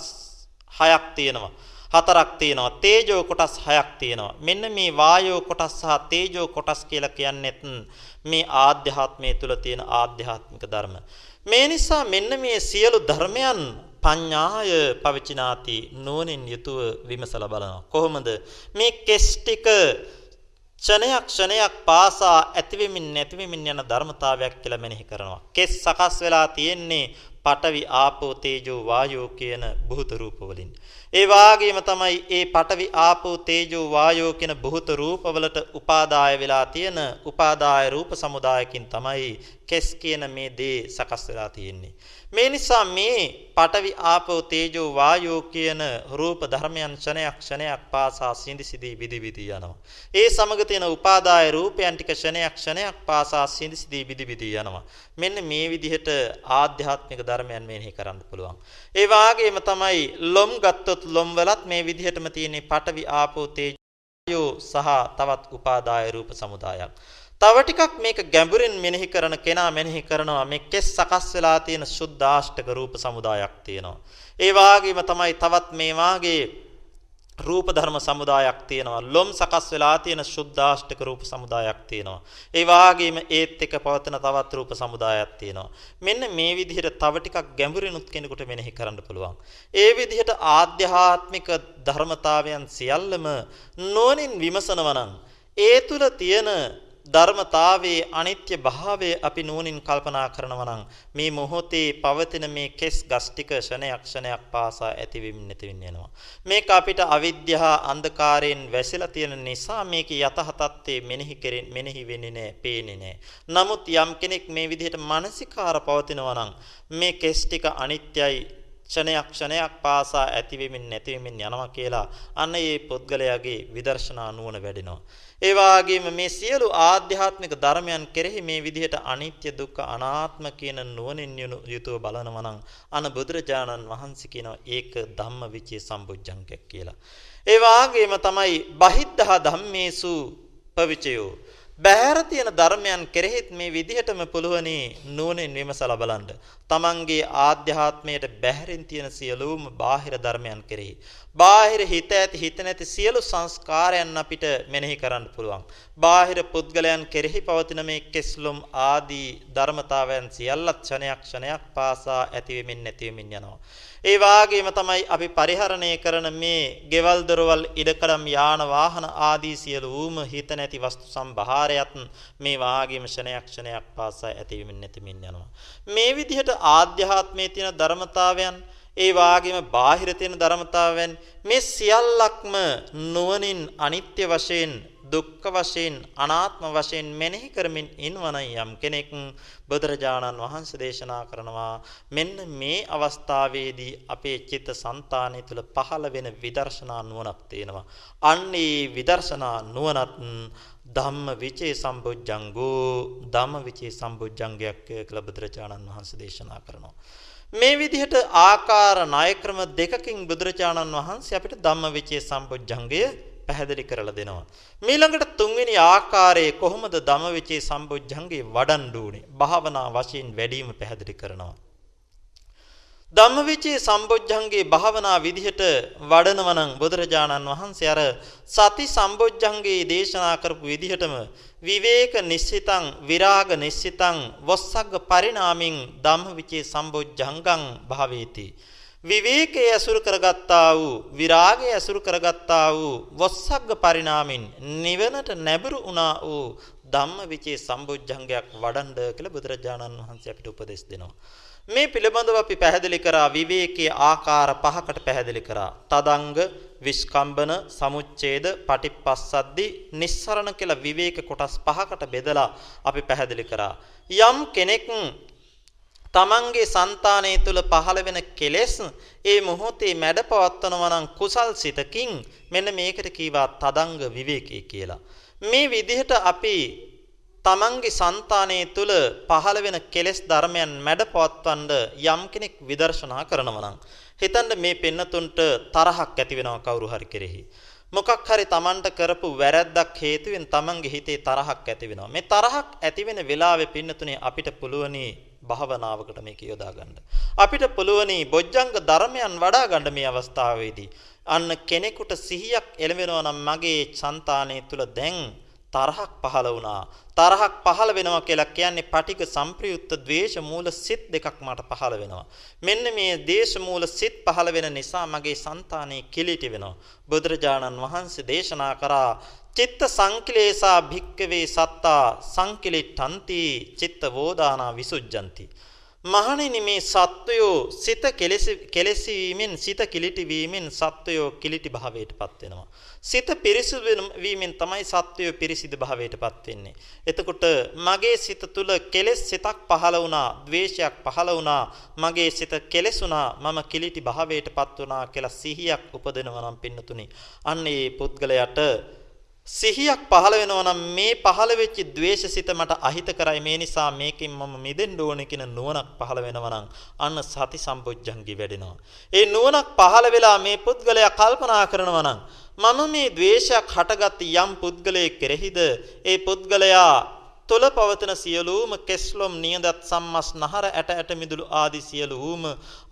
S1: හයක් තියෙනවා. හතරක් තියෙනවා. තේජෝ කොටස් හයක් තියෙනවා. මෙන්න මේ වායෝ කොටස් සහ තේජෝ කොටස් කියලා කියන්නේත් මේ ආධ්‍යාත්මයේ තුල තියෙන ආධ්‍යාත්මික ධර්ම. මේ නිසා මෙන්න මේ සියලු ධර්මයන් පඤ්ඤාය පවචිනාති නුවණින් යුතුව විමසලා බලනවා. කොහොමද මේ කෙස් ටික ක්ෂණයක් ක්ෂණයක් පාසා ඇතිවෙමින් නැතිවෙමින් යන ධර්මතාවයක් කියලා මෙනෙහි කරනවා. කෙස් සකස් වෙලා තියෙන්නේ පඨවි ආපෝ තේජෝ වායෝ කියන භූත රූප වලින්. ඒ වාගේම තමයි ඒ පඨවි ආපෝ තේජෝ වායෝ කියන භූත රූපවලට උපාදාය වෙලා තියෙන උපාදාය රූප සමුදායකින් තමයි කෙස් කියන මේ දේ සකස් වෙලා තියෙන්නේ. මේ නිසා මේ පඨවි ආපෝ තේජෝ වායෝ කියන රූප ධර්මයන් ක්ෂණයක් ක්ෂණයක් පාසා සිඳි සිදී විදි විදි යනවා. ඒ සමග තියෙන උපාදාය රූපයන් ටික ක්ෂණයක් ක්ෂණයක් පාසා සිඳි සිදී විදි විදි යනවා. මෙන්න මේ විදිහට ආධ්‍යාත්මික ධර්මයන් මෙනෙහි කරන්න පුළුවන්. ඒ වාගේම තමයි ලොම් ගත්තොත් ලොම් වලත් මේ විදිහටම තියෙන පඨවි ආපෝ තේජෝ සහ තවත් උපාදාය රූප සමුදායක්. තව ටිකක් මේක ගැඹුරින් මෙනෙහි කරන කෙනා මෙනෙහි කරනවා මේ කෙස් සකස් වෙලා තියෙන සුද්ධාෂ්ටක රූප සමුදායක් තියෙනවා. ඒ වාගේම තමයි තවත් මේ වාගේ රූප ධර්ම සමුදායක් තියෙනවා. ලොම් සකස් වෙලා තියෙන සුද්ධාෂ්ටක රූප සමුදායක් තියෙනවා. ඒ වාගේම ඒත් එක පවතන තවත් රූප සමුදායක් තියෙනවා. මෙන්න මේ විදිහට තව ටිකක් ගැඹුරිනුත් කෙනෙකුට මෙනෙහි කරන්න පුළුවන්. ඒ විදිහට ආධ්‍යාත්මික ධර්මතාවයන් සියල්ලම නෝනින් විමසනවා නම් ඒ තුල තියෙන ධර්මතාවයේ අනිත්‍ය භාවය අපි නුවණින් කල්පනා කරනවා නම් මේ මොහොතේ පවතින මේ කෙස් ගස් ටික ක්ෂණයක් ක්ෂණයක් පාසා ඇතිවෙමින් නැතිවෙමින් යනවා. මේක අපිට අවිද්‍යාව අන්ධකාරයෙන් වැසලා තියෙන නිසා මේක යතහ තත්ත්වයේ මෙනෙහි කෙරෙන් මෙනෙහි වෙන්නේ නැහැ පේන්නේ නැහැ නමුත් යම් කෙනෙක් මේ විදිහට මානසිකාර පවතිනවා නම් මේ කෙස් ටික අනිත්‍යයි ක්ෂණයක් ක්ෂණයක් පාසා ඇතිවෙමින් නැතිවෙමින් යනවා කියලා අන්න ඒ පුද්ගලයාගේ විදර්ශනා නුවණ වැඩෙනවා. ඒ වාගේම මේ සියලු ආධ්‍යාත්මික ධර්මයන් කෙරෙහි මේ විදිහට අනිත්‍ය දුක්ඛ අනාත්ම කියන නුවණින් යුතුව බලනවා නම් අන බුදුරජාණන් වහන්සේ කියනවා ඒක ධම්මවිචේ සම්බුද්ධංගයක් කියලා. ඒ වාගේම තමයි බහිද්ධා ධම්මේසු පවිචයෝ බහැර තියෙන ධර්මයන් කෙරෙහිත් මේ විදිහටම පුළුවනි නුවණින් විමසලා බලන්න. තමන්ගේ ආධ්‍යාත්මයට බැහැරින් තියෙන සියලුම බාහිර ධර්මයන් කෙරෙහි බාහිර හිත ඇති හිත නැති සියලු සංස්කාරයන් අපිට මෙනෙහි කරන්න පුළුවන්. බාහිර පුද්ගලයන් කෙරෙහි පවතින මේ කෙස්ලොම් ආදී ධර්මතාවයන් සියල්ලත් ක්ෂණයක් ක්ෂණයක් පාසා ඇතිවෙමින් නැතිවෙමින් යනවා. ඒ වාගේම තමයි අපි පරිහරණය කරන මේ ගෙවල් දොරවල් ඉඩකඩම් යාන වාහන ආදී සියලුම හිත නැති වස්තු සම්භාරයත් මේ වාගේම ක්ෂණයක් ක්ෂණයක් පාසා ඇතිවෙමින් නැතිවෙමින් යනවා. මේ විදිහට ආධ්‍යාත්මයේ තියෙන ධර්මතාවයන් ඒ වාගේම බාහිර තියෙන ධර්මතාවයන් මේ සියල්ලක්ම නුවණින් අනිත්‍ය වශයෙන් දුක්ඛ වශයෙන් අනාත්ම වශයෙන් මෙනෙහි කරමින් ඉන්වන යම් කෙනෙක් බුදුරජාණන් වහන්සේ දේශනා කරනවා මෙන්න මේ අවස්ථාවේදී අපේ චිත්ත સંතානය තුළ පහළ වෙන විදර්ශනා නුවණක් තියෙනවා. අන්නේ විදර්ශනා නුවණත් ධම්ම විචේ සම්බුද්ධංගෝ ධම්ම විචේ සම්බුද්ධංගයක් කියලා බුදුරජාණන් වහන්සේ දේශනා කරනවා. මේ විදිහට ආකාර ණය ක්‍රම දෙකකින් බුදුරජාණන් වහන්සේ අපිට ධම්මවිචේ සම්බොජ්ජංගය පැහැදිලි කරලා දෙනවා. මීළඟට තුන්වෙනි ආකාරයේ කොහොමද ධම්මවිචේ සම්බොජ්ජංගේ වඩන්න ඕනේ? භාවනා වශයෙන් වැඩිම පැහැදිලි කරනවා. ධම්මවිචේ සම්බොජ්ජංගේ භාවනා විදිහට වඩනවා නම් බුදුරජාණන් වහන්සේ අර සති සම්බොජ්ජංගේ දේශනා කරපු විදිහටම විවේක නිස්සිතං විරාග නිස්සිතං වස්සග්ග පරිණාමින් ධම්මවිචේ සම්බොජ්ජංගං භාවේති. විවේකයේ අසුරු කරගත්තා වූ විරාගයේ අසුරු කරගත්තා වූ වස්සග්ග පරිණාමින් නිවනට නැඹුරු වුණා වූ ධම්මවිචේ සම්බොජ්ජංගයක් වඩන්ඩ කියලා බුදුරජාණන් වහන්සේ අපිට උපදෙස් දෙනවා. මේ පිළිබඳව අපි පැහැදිලි කරා විවේකයේ ආකාර පහකට පැහැදිලි කරා. තදංග, විස්කම්බන, සමුච්ඡේද, පටිපස්සද්දි, නිස්සරණ කියලා විවේක කොටස් පහකට බෙදලා අපි පැහැදිලි කරා. යම් කෙනෙක් තමන්ගේ సంతානය තුල පහළ වෙන කෙලෙස් ඒ මොහොතේ මැඩපවත්වනවා නම් කුසල් සිතකින් මෙන්න මේකට කීවා තදංග විවේකී කියලා. මේ විදිහට අපි තමන්ගේ సంతානයේ තුල පහළ වෙන කෙලෙස් ධර්මයන් මැඩපවත්වන්න යම් කෙනෙක් විදර්ශනා කරනවා නම් හිතන්න මේ පෙන්නතුන්ට තරහක් ඇති වෙනවා කවුරු හරි කෙරෙහි මොකක් හරි තමන්ට කරපු වැරැද්දක් හේතුවෙන් තමන්ගේ හිතේ තරහක් ඇති වෙනවා මේ තරහක් ඇති වෙන වෙලාවේ පින්නතුනේ අපිට පුළුවනි භාවනාවකට මේක යොදා ගන්න. අපිට පුළුවනි බොජ්ජංග ධර්මයන් වඩා ගන්න මේ අවස්ථාවේදී. අන්න කෙනෙකුට සිහියක් එළවෙනවා නම් මගේ సంతානය තුල දැන් තරහක් පහළ වුණා. තරහක් පහළ වෙනවා කියලා කියන්නේ පටික සම්ප්‍රයුක්ත ද්වේෂ මූල සිත් දෙකක් මට පහළ වෙනවා. මෙන්න මේ දේශ මූල සිත් පහළ වෙන නිසා මගේ సంతානේ කිලිටි වෙනවා. බුදුරජාණන් වහන්සේ දේශනා කරා චිත්ත සංකිලේසා භික්කවේ සත්තා සංකිලිට්ඨಂತಿ චිත්ත වෝදානා විසුජ්ජಂತಿ මහණෙනි මේ සත්වයෝ සිත කෙලෙසි වීමෙන් සිත කිලිටි වීමෙන් සත්වයෝ කිලිටි භාවයටපත් වෙනවා. සිත පිරිසිදු වීමෙන් තමයි සත්වයෝ පිරිසිදු භාවයටපත් වෙන්නේ. එතකොට මගේ සිත තුල කෙලෙස් සිතක් පහළ වුණා, ද්වේෂයක් පහළ වුණා, මගේ සිත කෙලෙසුණා, මම කිලිටි භාවයටපත් වුණා කියලා සිහියක් උපදිනවා නම් පින්නතුනි. අන්න ඒ පුද්ගලයාට සිහියක් පහළ වෙනවා නම් මේ පහළ වෙච්ච द्वේෂසිත මට අහිත කරයි මේ නිසා මේකෙන් මම මිදෙන්න ඕනේ කියන නුවණක් පහළ වෙනවා නම් අන්න සති සම්පොජ්ජංගි වැඩෙනවා. ඒ නුවණක් පහළ වෙලා මේ පුද්ගලයා කල්පනා කරනවා නම් මම මේ द्वේෂයක් හටගත් යම් පුද්ගලයෙක් කෙරෙහිද ඒ පුද්ගලයා තුල පවතන සියලුම කෙස්ලොම් නියදත් සම්මස් නහර ඇට ඇට මිදුළු ආදි සියලුම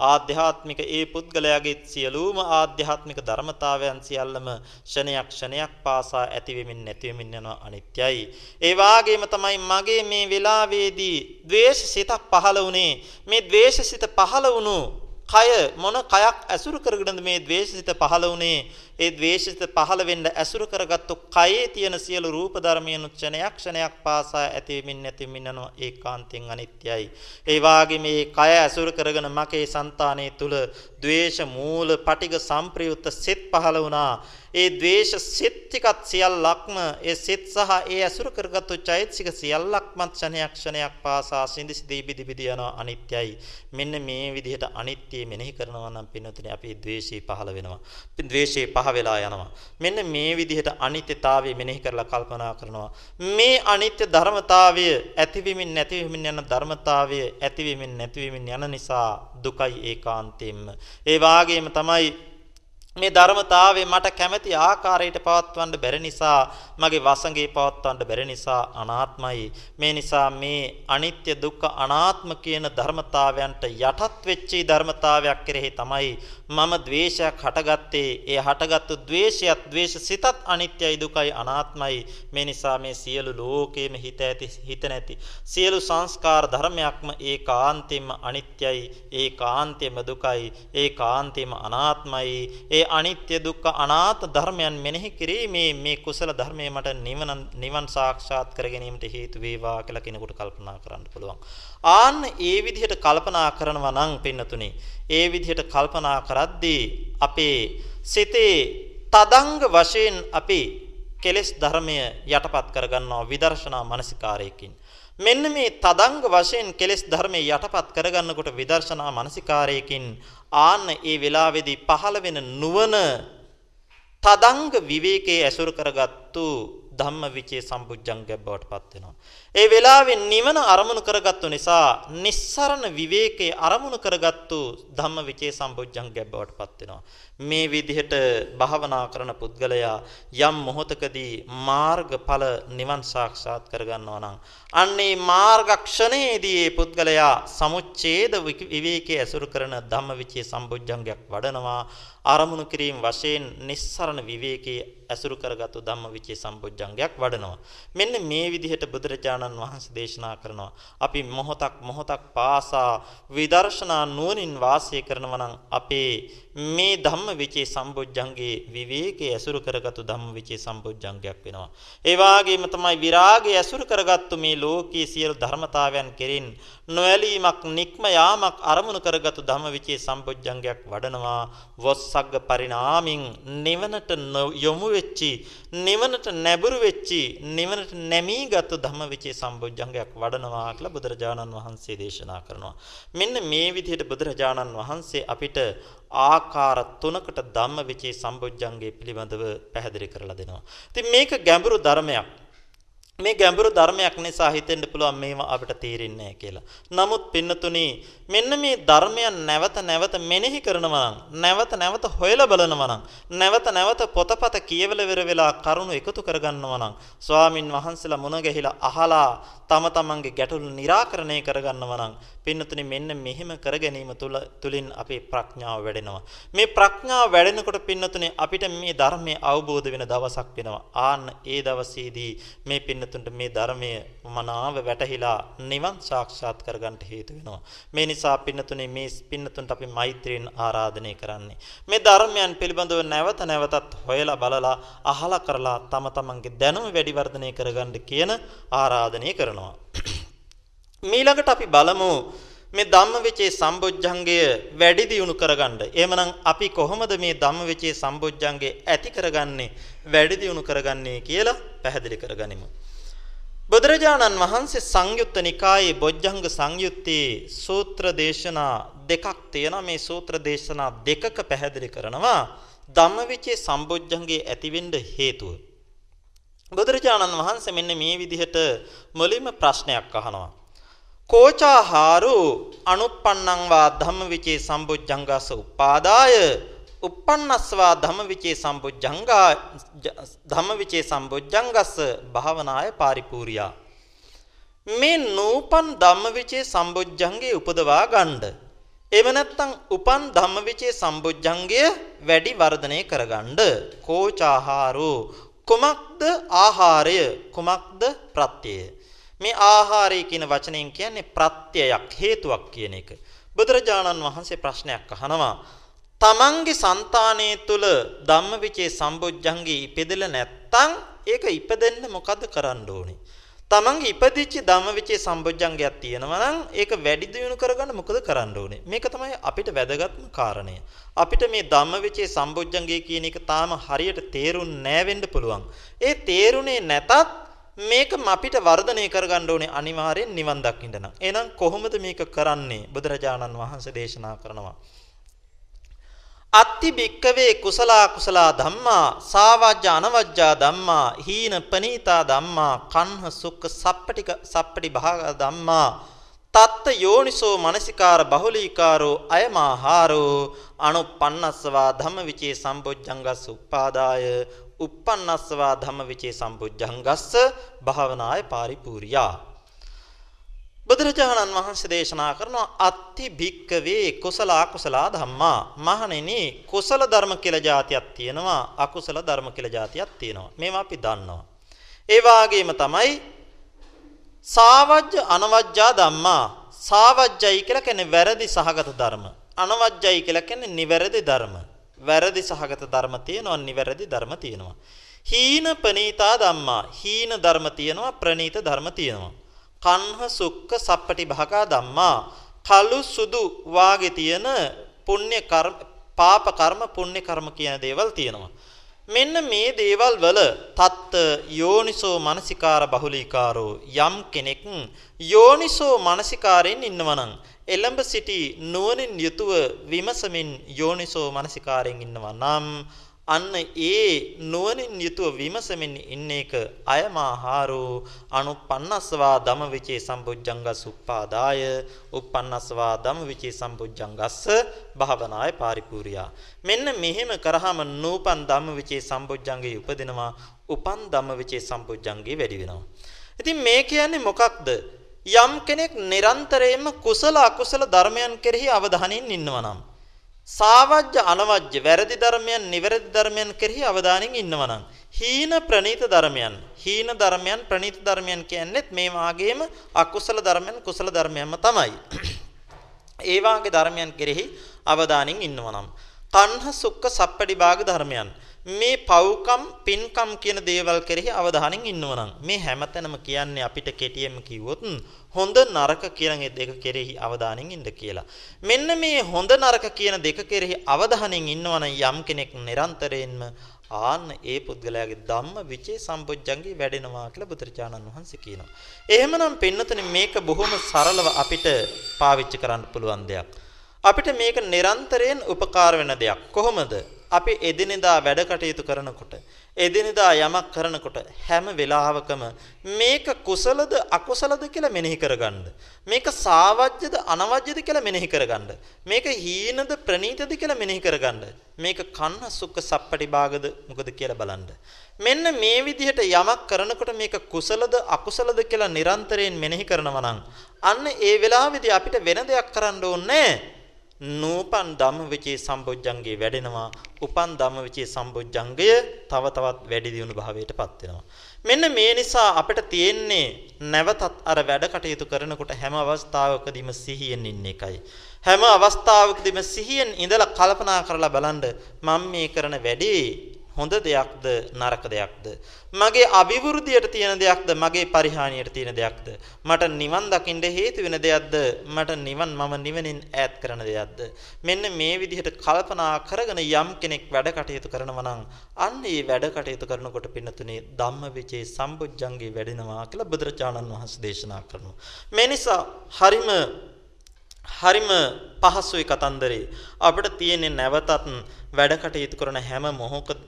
S1: ආධ්‍යාත්මික ඒ පුද්ගලයාගේ සියලුම ආධ්‍යාත්මික ධර්මතාවයන් සියල්ලම ෂණයක් ෂණයක් පාසා ඇතිවෙමින් නැතිවෙමින් යනවා අනිත්‍යයි. ඒ වාගේම තමයි මගේ මේ වෙලාවේදී ද්වේෂ සිතක් පහළ වුණේ. මේ ද්වේෂ සිත පහළ වුණු කය මොන කයක් ඇසුරු කරගෙනද මේ ද්වේෂසිත පහළ වුණේ ඒ ද්වේෂසිත පහළ වෙන්න ඇසුරු කරගත්තු කයේ තියෙන සියලු රූප ධර්මයන් ක්ෂණයක් ක්ෂණයක් පාසා ඇතිවෙමින් නැතිවෙමින් යනවා. ඒකාන්තයෙන් අනිත්‍යයි. ඒ වාගේ මේ කය ඇසුරු කරගෙන මකේ సంతානයේ තුල ද්වේෂ මූල පටිග සම්ප්‍රයුක්ත සිත් පහළ වුණා. ඒ ද්වේෂ සිත් ටිකත් සියල්ලක්ම ඒ සිත් සහ ඒ ඇසුරු කරගත්තු චෛතසික සියල්ලක්ම ක්ෂණයක් ක්ෂණයක් පාසා සිඳි සිඳි බිදි බිදි යනවා අනිත්‍යයි. මෙන්න මේ විදිහට අනිත්‍ය මෙනෙහි කරනවා නම් පින්නතුනේ අපි ද්වේෂය පහළ වෙනවා. ද්වේෂය පහ වෙලා යනවා. මෙන්න මේ විදිහට අනිත්‍යතාවය මෙනෙහි කරලා කල්පනා කරනවා. මේ අනිත්‍ය ධර්මතාවය ඇතිවීමින් නැතිවීමින් යන ධර්මතාවය ඇතිවීමින් නැතිවීමින් යන නිසා දුකයි ඒකාන්තයෙන්ම. ඒ වාගේම තමයි මේ ධර්මතාවය මට කැමැති ආකාරයට පවත්වන්න බැරි නිසා මගේ වසඟේ පවත්වන්න බැරි නිසා අනාත්මයි. මේ නිසා මේ අනිත්‍ය දුක්ඛ අනාත්ම කියන ධර්මතාවයන්ට යටත් වෙච්ච ධර්මතාවයක් කෙරෙහි තමයි මම ද්වේෂයක් හටගත්තේ. ඒ හටගත්තු ද්වේෂයත් ද්වේෂ සිතත් අනිත්‍යයි දුකයි අනාත්මයි. මේ නිසා මේ සියලු ලෝකේම හිත ඇති හිත නැති සියලු සංස්කාර ධර්මයක්ම ඒකාන්තයෙන්ම අනිත්‍යයි ඒකාන්තයෙන්ම දුකයි ඒකාන්තයෙන්ම අනාත්මයි. ඒ අනිත්‍ය දුක්ඛ අනාත්ම ධර්මයන් මෙනෙහි කිරීමේ මේ කුසල ධර්මයේ මට නිවන නිවන් සාක්ෂාත් කර ගැනීමට හේතු වේවා කියලා කෙනෙකුට කල්පනා කරන්න පුළුවන්. ආන්න ඒ විදිහට කල්පනා කරනවා නම් පින්නතුනේ ඒ විදිහට කල්පනා කරද්දී අපේ සිතේ තදංග වශයෙන් අපි කෙලෙස් ධර්මය යටපත් කරගන්නවා විදර්ශනා මානසිකාරයකින්. මෙන්න මේ තදංග වශයෙන් කෙලෙස් ධර්මයේ යටපත් කරගන්නකොට විදර්ශනා මානසිකාරයකින් ආන්න ඒ වෙලාවේදී පහළ වෙන නුවණ තදංග විවේකයේ ඇසුරු කරගත්තු ධම්මවිචේ සම්බුද්ධංගයක් බවට පත් වෙනවා. ඒ වෙලාවේ නිවන අරමුණු කරගත්තු නිසා නිස්සරණ විවේකයේ අරමුණු කරගත්තු ධම්මවිචේ සම්බුද්ධංගයක් බවට පත් වෙනවා. මේ විදිහට භාවනා කරන පුද්ගලයා යම් මොහොතකදී මාර්ගඵල නිවන් සාක්ෂාත් කරගන්නවා නම් අන්නේ මාර්ගක්ෂණයේදී මේ පුද්ගලයා සමුච්ඡේද විවේකයේ ඇසුරු කරන ධම්මවිචේ සම්බුද්ධංගයක් වඩනවා ආරමුණු කිරීම වශයෙන් නිස්සරණ විවේකයේ ඇසුරු කරගත්තු ධම්මවිචේ සම්බුද්ධංගයක් වඩනවා. මෙන්න මේ විදිහට බුදුරජාණන් වහන්සේ දේශනා කරනවා. අපි මොහොතක් මොහොතක් පාසා විදර්ශනා නුවණින් වාසය කරනවා නම් අපේ මේ ධම්මවිචේ සම්බොජ්ජංගේ විවේකයේ ඇසුරු කරගත්තු ධම්මවිචේ සම්බොජ්ජංගයක් වෙනවා. ඒ වාගේම තමයි විරාගය ඇසුරු කරගත්තු මේ ලෝකයේ සියලු ධර්මතාවයන් කෙරෙන් නොඇලීමක් නික්ම යාමක් අරමුණු කරගත්තු ධම්මවිචේ සම්බොජ්ජංගයක් වඩනවා. වොස්සග්ග පරිණාමින් නිවනට යොමු වෙච්චි, නිවනට නැඹුරු වෙච්චි, නිවනට නැමීගත්තු ධම්මවිචේ සම්බොජ්ජංගයක් වඩනවා කියලා බුදුරජාණන් වහන්සේ දේශනා කරනවා. මෙන්න මේ විදිහට බුදුරජාණන් වහන්සේ අපිට ආකාර තුනකට ධම්මවිචේ සම්බොජ්ජංගේ පිළිබඳව පැහැදිලි කරලා දෙනවා. ඉතින් මේක ගැඹුරු ධර්මයක්. මේ ගැඹුරු ධර්මයක් නිසා හිතෙන්න පුළුවන් මේවා අපිට තේරෙන්නේ කියලා. නමුත් පින්නතුනි මෙන්න මේ ධර්මයන් නැවත නැවත මෙනෙහි කරනවා නම් නැවත නැවත හොයලා බලනවා නම් නැවත නැවත පොතපත කියවල වෙර වෙලා කරුණු එකතු කරගන්නවා නම් ස්වාමින් වහන්සේලා මුණ ගැහිලා අහලා තම තමන්ගේ ගැටලු निराකරණය කරගන්නවා නම් පින්නතුනි මෙන්න මෙහෙම කර ගැනීම තුල තුලින් අපේ ප්‍රඥාව වැඩෙනවා. මේ ප්‍රඥාව වැඩෙනකොට පින්නතුනි අපිට මේ ධර්මයේ අවබෝධ වෙන දවසක් වෙනවා. ආන්න ඒ දවසේදී මේ පින්නතුන්ට මේ ධර්මය මනාව වැටහිලා නිවන් සාක්ෂාත් කරගන්න හේතු වෙනවා. මේ නිසා පින්නතුනි මේ පින්නතුන්ට අපි මෛත්‍රියෙන් ආරාධනය කරන්නේ. මේ ධර්මයන් පිළිබඳව නැවත නැවතත් හොයලා බලලා අහලා කරලා තම තමන්ගේ දැනුම වැඩි වර්ධනය කරගන්න කියන ආරාධනය කරනවා. මීළඟට අපි බලමු මේ ධම්මවිචේ සම්බොජ්ජංගය වැඩි දියුණු කරගන්න. එහෙමනම් අපි කොහොමද මේ ධම්මවිචේ සම්බොජ්ජංගේ ඇති කරගන්නේ වැඩි දියුණු කරගන්නේ කියලා පැහැදිලි කරගනිමු. බුදුරජාණන් වහන්සේ සංයුත්ත නිකායේ බොජ්ජංග සංයුත්තේ සූත්‍ර දේශනා දෙකක් තියෙනවා. මේ සූත්‍ර දේශනා දෙකක පැහැදිලි කරනවා ධම්මවිචේ සම්බොජ්ජංගේ ඇතිවෙන්න හේතුව. බුදුරජාණන් වහන්සේ මෙන්න මේ විදිහට මුලින්ම ප්‍රශ්නයක් අහනවා. කෝචාහාරු අනුප්පන්නං වා ධම්මවිචේ සම්බොජ්ජංගස උපාදාය uppannasva ධම්මවිචේ සම්බොජ්ජංගා ධම්මවිචේ සම්බොජ්ජංගස්ස භාවනාය පාරිපූර්යා. මේ නූපන් ධම්මවිචේ සම්බොජ්ජංගේ උපදවා ගන්න. එව නැත්තම් උපන් ධම්මවිචේ සම්බොජ්ජංගය වැඩි වර්ධනය කරගන්න. කෝචාහාරෝ. කුමක්ද ආහාරය? කුමක්ද ප්‍රත්‍යය? මේ ආහාරය කියන වචනයෙන් කියන්නේ ප්‍රත්‍යයක් හේතුවක් කියන එක. බුදුරජාණන් වහන්සේ ප්‍රශ්නයක් අහනවා. තමන්ගේ సంతානයේ තුල ධම්මවිචේ සම්බොජ්ජංගේ ඉපදෙලා නැත්තම් ඒක ඉපදෙන්න මොකද කරන්න ඕනේ? තමන්ගේ ඉපදිච්ච ධම්මවිචේ සම්බොජ්ජංගයක් තියෙනවා නම් ඒක වැඩි දියුණු කරගන්න මොකද කරන්න ඕනේ? මේක තමයි අපිට වැදගත්ම කාරණය. අපිට මේ ධම්මවිචේ සම්බොජ්ජංගය කියන එක තාම හරියට තේරුන්නේ නැහැ වෙන්න පුළුවන්. ඒ තේරුනේ නැතත් මේක අපිට වර්ධනය කරගන්න ඕනේ අනිවාර්යෙන් නිවන් දකින්න නම්. එහෙනම් කොහොමද මේක කරන්නේ? බුදුරජාණන් වහන්සේ දේශනා කරනවා. අත්ති බික්කවේ කුසලා කුසලා ධම්මා සාවජ්‍ය අනවජ්ජා ධම්මා හීන පනීතා ධම්මා කන්හ සුක්ඛ සප්පටික සප්පටි භාග ධම්මා තත්ත යෝනිසෝ මනසිකාර බහුලීකාරෝ අයමාහාරෝ අනුපන්නස්සවා ධම්මවිචේ සම්බොජ්ජංගස් උපාදාය uppannasva ධම්මවිචේ සම්බුද්ධංගස්ස භාවනාය පාරිපූර්යා. බුදුරජාණන් වහන්සේ දේශනා කරනවා අත්ති භික්කවේ කුසල අකුසල ධම්මා. මහණෙනි කුසල ධර්ම කියලා જાතියක් තියෙනවා අකුසල ධර්ම කියලා જાතියක් තියෙනවා. මේවා අපි දන්නවා. ඒ වාගේම තමයි සාවජ්‍ය අනවජ්ජා ධම්මා. සාවජ්‍යයි කියලා කියන්නේ වැරදි සහගත ධර්ම. අනවජ්ජයි කියලා කියන්නේ නිවැරදි ධර්ම. වැරදි සහගත ධර්ම තියෙනවා නිවැරදි ධර්ම තියෙනවා. හීන ප්‍රනීතා ධම්මා. හීන ධර්ම තියෙනවා ප්‍රනීත ධර්ම තියෙනවා. කන්හ සුක්ක සප්පටි භාගා ධම්මා. කළු සුදු වාගේ තියෙන පුණ්‍ය කර්ම පාප කර්ම පුණ්‍ය කර්ම කියන දේවල් තියෙනවා. මෙන්න මේ දේවල් වල තත්ත යෝනිසෝ මනසිකාර බහුලීකාරෝ යම් කෙනෙක් යෝනිසෝ මනසිකාරයෙන් ඉන්නවනම් එළඹ සිටි නුවණින් යුතුව විමසමින් යෝනිසෝ මනසිකාරයෙන් ඉන්නවා නම් අන්න ඒ නුවණින් යුතුව විමසමින් ඉන්න එක අයමාහාරෝ. අනුපන්නස්වා ධමවිචේ සම්බුද්ධංගස් උප්පාදාය. උපන්නස්වා ධමවිචේ සම්බුද්ධංගස්ස භාවනාය පාරිපූර්ණා මෙන්න මෙහෙම කරාම නූපන් ධම්මවිචේ සම්බුද්ධංගේ උපදිනවා. උපන් ධම්මවිචේ සම්බුද්ධංගේ වැඩි වෙනවා. ඉතින් මේ කියන්නේ මොකක්ද? යම් කෙනෙක් නිරන්තරයෙන්ම කුසල අකුසල ධර්මයන් කෙරෙහි අවධානයෙන් ඉන්නවා නම් සාවජ්‍ය අනවජ්‍ය වැරදි ධර්මයන් නිවැරදි ධර්මයන් කෙරෙහි අවධානයෙන් ඉන්නවා නම් හීන ප්‍රනීත ධර්මයන් හීන ධර්මයන් ප්‍රනීත ධර්මයන් කියන්නේත් මේ වාගේම අකුසල ධර්මයන් කුසල ධර්මයන්ම තමයි. ඒ වාගේ ධර්මයන් කෙරෙහි අවධානයෙන් ඉන්නවා නම් කන්හ සුක්ක සප්පටි භාග ධර්මයන්. මේ පව්කම් පින්කම් කියන දේවල් කෙරෙහි අවධානයෙන් ඉන්නවනම් මේ හැමතැනම කියන්නේ අපිට කෙටියෙන්ම කිව්වොත් හොඳ නරක කියන දෙක කෙරෙහි අවධානයෙන් ඉන්න කියලා. මෙන්න මේ හොඳ නරක කියන දෙක කෙරෙහි අවධානයෙන් ඉන්නවනම් යම් කෙනෙක් නිරන්තරයෙන්ම ආන්න ඒ පුද්ගලයාගේ ධම්ම විචේ සම්පොච්චංගේ වැඩෙනවා කියලා බුදුරජාණන් වහන්සේ කියනවා. එහෙමනම් පින්නතනේ මේක බොහොම සරලව අපිට පාවිච්චි කරන්න පුළුවන් දෙයක්. අපිට මේක නිරන්තරයෙන් උපකාර වෙන දෙයක්. කොහොමද? අපි එදිනෙදා වැඩ කටයුතු කරනකොට එදිනෙදා යමක් කරනකොට හැම වෙලාවකම මේක කුසලද අකුසලද කියලා මෙනෙහි කරගන්න. මේක සාවජ්‍යද අනවජ්‍යද කියලා මෙනෙහි කරගන්න. මේක හීනද ප්‍රනීතද කියලා මෙනෙහි කරගන්න. මේක කන්න සුඛ සප්පටි භාගද මොකද කියලා බලන්න. මෙන්න මේ විදිහට යමක් කරනකොට මේක කුසලද අකුසලද කියලා නිරන්තරයෙන් මෙනෙහි කරනවා නම් අන්න ඒ වෙලාවේදී අපිට වෙන දෙයක් කරන්න ඕනේ නැහැ. නූපන් ධම්මවිචේ සම්බොජ්ජංගේ වැඩෙනවා. උපන් ධම්මවිචේ සම්බොජ්ජංගය තව තවත් වැඩි දියුණු භාවයටපත් වෙනවා. මෙන්න මේ නිසා අපිට තියෙන්නේ නැවතත් අර වැඩ කටයුතු කරනකොට හැම අවස්ථාවකදීම සිහියෙන් ඉන්න එකයි. හැම අවස්ථාවකදීම සිහියෙන් ඉඳලා කල්පනා කරලා බලන්න මම මේ කරන වැඩේ හොඳ දෙයක්ද නරක දෙයක්ද? මගේ අභිවෘද්ධියට තියෙන දෙයක්ද? මගේ පරිහානියට තියෙන දෙයක්ද? මට නිවන් දකින්න හේතු වෙන දෙයක්ද? මට නිවන් මම නිවනින් ඈත් කරන දෙයක්ද? මෙන්න මේ විදිහට කල්පනා කරගෙන යම් කෙනෙක් වැඩ කටයුතු කරනවා නම් අන්න ඒ වැඩ කටයුතු කරනකොට පින්නතුනේ ධම්මවිචේ සම්බුද්ධංගේ වැඩෙනවා කියලා බුදුරජාණන් වහන්සේ දේශනා කරනවා. මේ නිසා හරිම හරිම පහසුයි කතන්දරේ. අපිට තියෙන්නේ නැවතත් වැඩ කටයුතු කරන හැම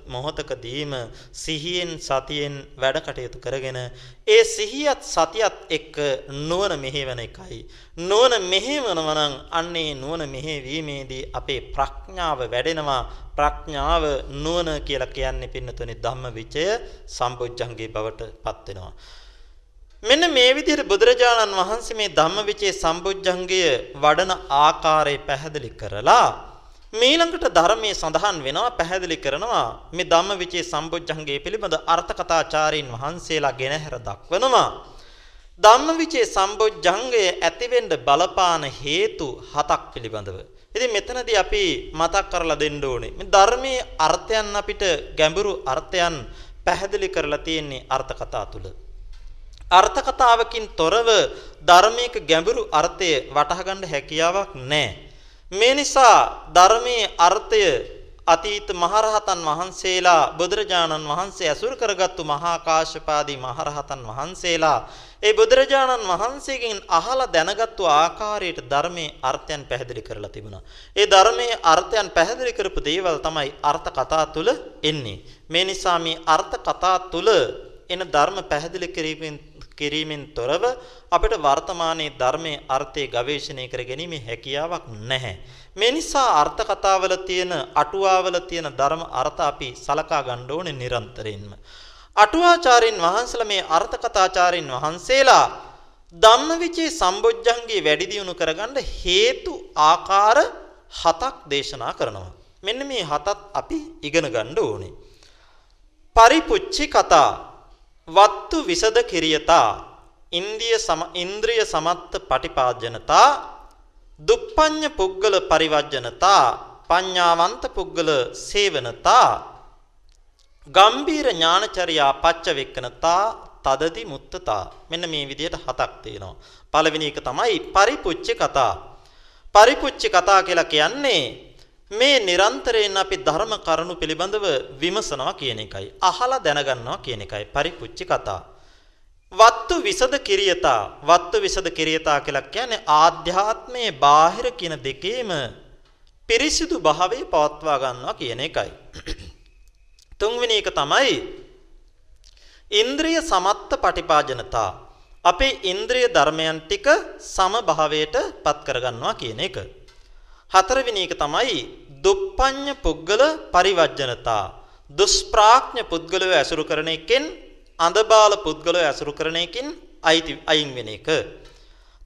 S1: මොහොතකදීම සිහියෙන් සතියෙන් වැඩ කටයුතු කරගෙන ඒ සිහියත් සතියත් එක්ක නුවණ මෙහෙවන එකයි. නුවණ මෙහෙවනවා නම් අන්නේ නුවණ මෙහෙවීමේදී අපේ ප්‍රඥාව වැඩෙනවා. ප්‍රඥාව නුවණ කියලා කියන්නේ පින්නතුනේ ධම්මවිචය සම්බුද්ධංගේ බවට පත් වෙනවා. මෙන්න මේ විදිහට බුදුරජාණන් වහන්සේ මේ ධම්මවිචේ සම්බුද්ධංගය වඩන ආකාරය පැහැදිලි කරලා මීළඟට ධර්මයේ සඳහන් වෙනවා පැහැදිලි කරනවා මේ ධම්මවිචේ සම්බුද්ධංගය පිළිබඳ අර්ථ කතාචාරීන් වහන්සේලා ගෙනහැර දක්වනවා. ධම්මවිචේ සම්බුද්ධංගය ඇතිවෙන්න බලපාන හේතු හතක් පිළිබඳව. ඉතින් මෙතනදී අපි මතක් කරලා දෙන්න ඕනේ. මේ ධර්මයේ අර්ථයන් අපිට ගැඹුරු අර්ථයන් පැහැදිලි කරලා තියෙන්නේ අර්ථ කතා තුල අර්ථ කතාවකින් තොරව ධර්මයක ගැඹුරු අර්ථය වටහා ගන්න හැකියාවක් නැහැ. මේ නිසා ධර්මයේ අර්ථය අතීත මහරහතන් වහන්සේලා බුදුරජාණන් වහන්සේ ඇසුරු කරගත්තු මහා කාශ්‍යපාදී මහරහතන් වහන්සේලා ඒ බුදුරජාණන් වහන්සේගෙන් අහලා දැනගත්තු ආකාරයට ධර්මයේ අර්ථයන් පැහැදිලි කරලා තිබුණා. ඒ ධර්මයේ අර්ථයන් පැහැදිලි කරපු දේවල් තමයි අර්ථ කතා තුල එන්නේ. මේ නිසා මේ අර්ථ කතා තුල එන ධර්ම පැහැදිලි කිරීමෙන් කිරීමෙන් තොරව අපිට වර්තමානයේ ධර්මයේ අර්ථය ගවේෂණය කර ගැනීම හැකියාවක් නැහැ. මේ නිසා අර්ථ කතාවල තියෙන අටුවාවල තියෙන ධර්ම අර්ථ අපි සලකා ගන්න ඕනේ නිරන්තරයෙන්ම. අටුවාචාරින් වහන්සේලා මේ අර්ථ කතාචාරින් වහන්සේලා ධම්මවිචේ සම්බොජ්ජංගේ වැඩි දියුණු කරගන්න හේතු ආකාර හතක් දේශනා කරනවා. මෙන්න මේ හතත් අපි ඉගෙන ගන්න ඕනේ. පරිපුච්චි කතා වත්තු විසද කිරියතා ඉන්දිය සම ඉන්ද්‍රිය සමත්ත පටිපාජනතා දුප්පඤ්ඤ පුද්ගල පරිවර්ජනතා පඤ්ඤාවන්ත පුද්ගල සේවනතා ගම්බීර ඥානචර්යා පච්චවෙක්කනතා තදදි මුත්තතා. මෙන්න මේ විදිහට හතක් තියෙනවා. පළවෙනි එක තමයි පරිපුච්ච කතා. පරිපුච්ච කතා කියලා කියන්නේ මේ නිරන්තරයෙන් අපි ධර්ම කරුණු පිළිබඳව විමසනවා කියන එකයි. අහලා දැනගන්නවා කියන එකයි පරිපුච්චි කතා. වත්තු විසද කිරියතා වත්තු විසද කිරියතා කියලා කියන්නේ ආධ්‍යාත්මයේ බාහිර කියන දෙකේම පිරිසිදු භාවයේ පවත්වා ගන්නවා කියන එකයි. තුන්වෙනි එක තමයි ඉන්ද්‍රිය සමත්ත පටිපාජනතා අපේ ඉන්ද්‍රිය ධර්මයන් ටික සම භාවයට පත් කරගන්නවා කියන එක. හතරවෙනි එක තමයි දුප්පඤ්ඤ පුද්ගල පරිවර්ජනතා. දුෂ්ප්‍රාඥ පුද්ගලව ඇසුරු කරන එකෙන් අඳබාල පුද්ගලව ඇසුරු කරන එකෙන් අයිති අයින් වෙන එක.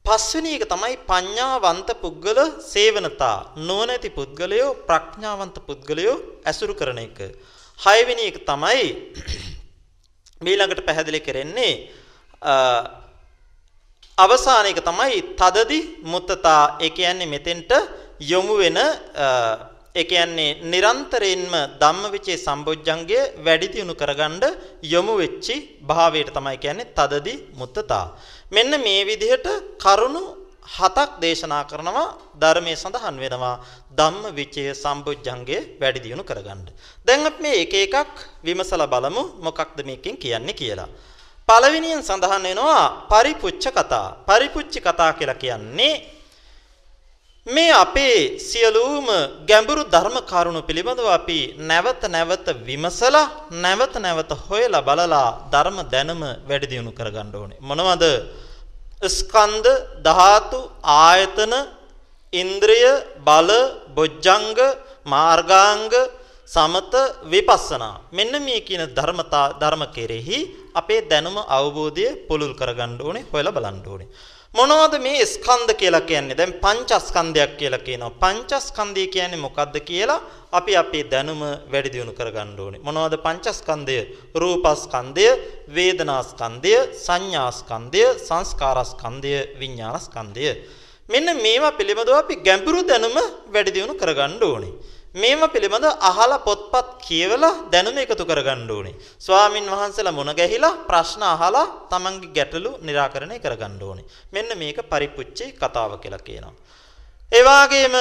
S1: පස්වෙනි එක තමයි පඤ්ඤාවන්ත පුද්ගල සේවනතා. නුවණැති පුද්ගලයෝ ප්‍රඥාවන්ත පුද්ගලයෝ ඇසුරු කරන එක. හයවෙනි එක තමයි ඊළඟට පැහැදිලි කරන්නේ අවසාන එක තමයි තදදි මුත්තතා. ඒ කියන්නේ මෙතෙන්ට යොමු වෙන ඒ කියන්නේ නිරන්තරයෙන්ම ධම්මවිචේ සම්බොජ්ජංගය වැඩි දියුණු කරගන්න යොමු වෙච්චි භාවයට තමයි කියන්නේ තදදි මුත්තතා. මෙන්න මේ විදිහට කරුණු හතක් දේශනා කරනවා ධර්මයේ සඳහන් වෙනවා ධම්ම විචය සම්බුද්ධංගයේ වැඩි දියුණු කරගන්න. දැන් අපි මේ එක එකක් විමසලා බලමු මොකක්ද මේකෙන් කියන්නේ කියලා. පළවෙනියෙන් සඳහන් වෙනවා පරිපුච්ඡ කතා. පරිපුච්චි කතා කියලා කියන්නේ මේ අපේ සියලුම ගැඹුරු ධර්ම කරුණු පිළිබඳව අපි නැවත නැවත විමසලා නැවත නැවත හොයලා බලලා ධර්ම දැනුම වැඩි දියුණු කරගන්න ඕනේ. මොනවද? ස්කන්ධ ධාතු ආයතන ඉන්ද්‍රිය බල බොජ්ජංග මාර්ගාංග සමත විපස්සනා මෙන්න මේ කියන ධර්මතා ධර්ම කෙරෙහි අපේ දැනුම අවබෝධය පුළුල් කරගන්න ඕනේ හොයලා බලන්න ඕනේ මොනවද මේ ස්කන්ධ කියලා කියන්නේ? දැන් පංචස්කන්ධයක් කියලා කියනවා. පංචස්කන්ධය කියන්නේ මොකද්ද කියලා අපි අපේ දැනුම වැඩි දියුණු කරගන්න ඕනේ. මොනවද පංචස්කන්ධය? රූපස්කන්ධය, වේදනාස්කන්ධය, සංඥාස්කන්ධය, සංස්කාරස්කන්ධය, විඥානස්කන්ධය. මෙන්න මේවා පිළිබඳව අපි ගැඹුරු දැනුම වැඩි දියුණු කරගන්න ඕනේ. මේව පිළිබඳ අහලා පොත්පත් කියවලා දැනුම එකතු කරගන්න ඕනේ. ස්වාමින් වහන්සේලා මුණ ගැහිලා ප්‍රශ්න අහලා තමන්ගේ ගැටලු निराකරණය කරගන්න ඕනේ. මෙන්න මේක පරිපුච්චේ කතාව කියලා කියනවා. ඒ වගේම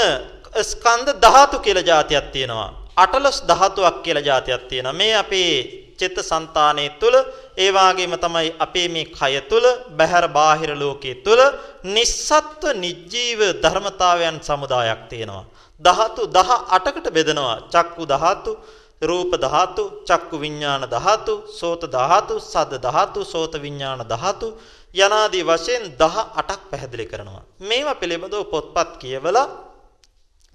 S1: ස්කන්ධ ධාතු කියලා જાතියක් තියෙනවා. අටලොස් ධාතුවක් කියලා જાතියක් තියෙනවා. මේ අපේ චිත්තසංතානයේ තුල ඒ වගේම තමයි අපේ මේ කය තුල බහැර බාහිර ලෝකයේ තුල නිස්සත්ව නිජීව ධර්මතාවයන් සමුදායක් තියෙනවා. ධාතු 18කට බෙදනවා. චක්කු ධාතු, රූප ධාතු, චක්කු විඥාන ධාතු, සෝත ධාතු, සද ධාතු, සෝත විඥාන ධාතු යනාදී වශයෙන් 18ක් පැහැදිලි කරනවා. මේවා පිළිබඳව පොත්පත් කියවලා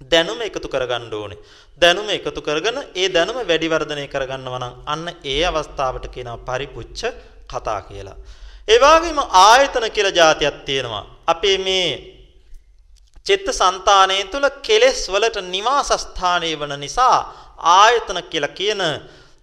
S1: දැනුම එකතු කරගන්න ඕනේ. දැනුම එකතු කරගෙන ඒ දැනුම වැඩි වර්ධනය කරගන්නවා නම් අන්න ඒ අවස්ථාවට කියනවා පරිපුච්ඡ කතා කියලා. ඒ වගේම ආයතන කියලා જાතියක් තියෙනවා. අපේ මේ චිත්ත સંතානයේ තුල කෙලෙස් වලට නිවාසස්ථානය වන නිසා ආයතන කියලා කියන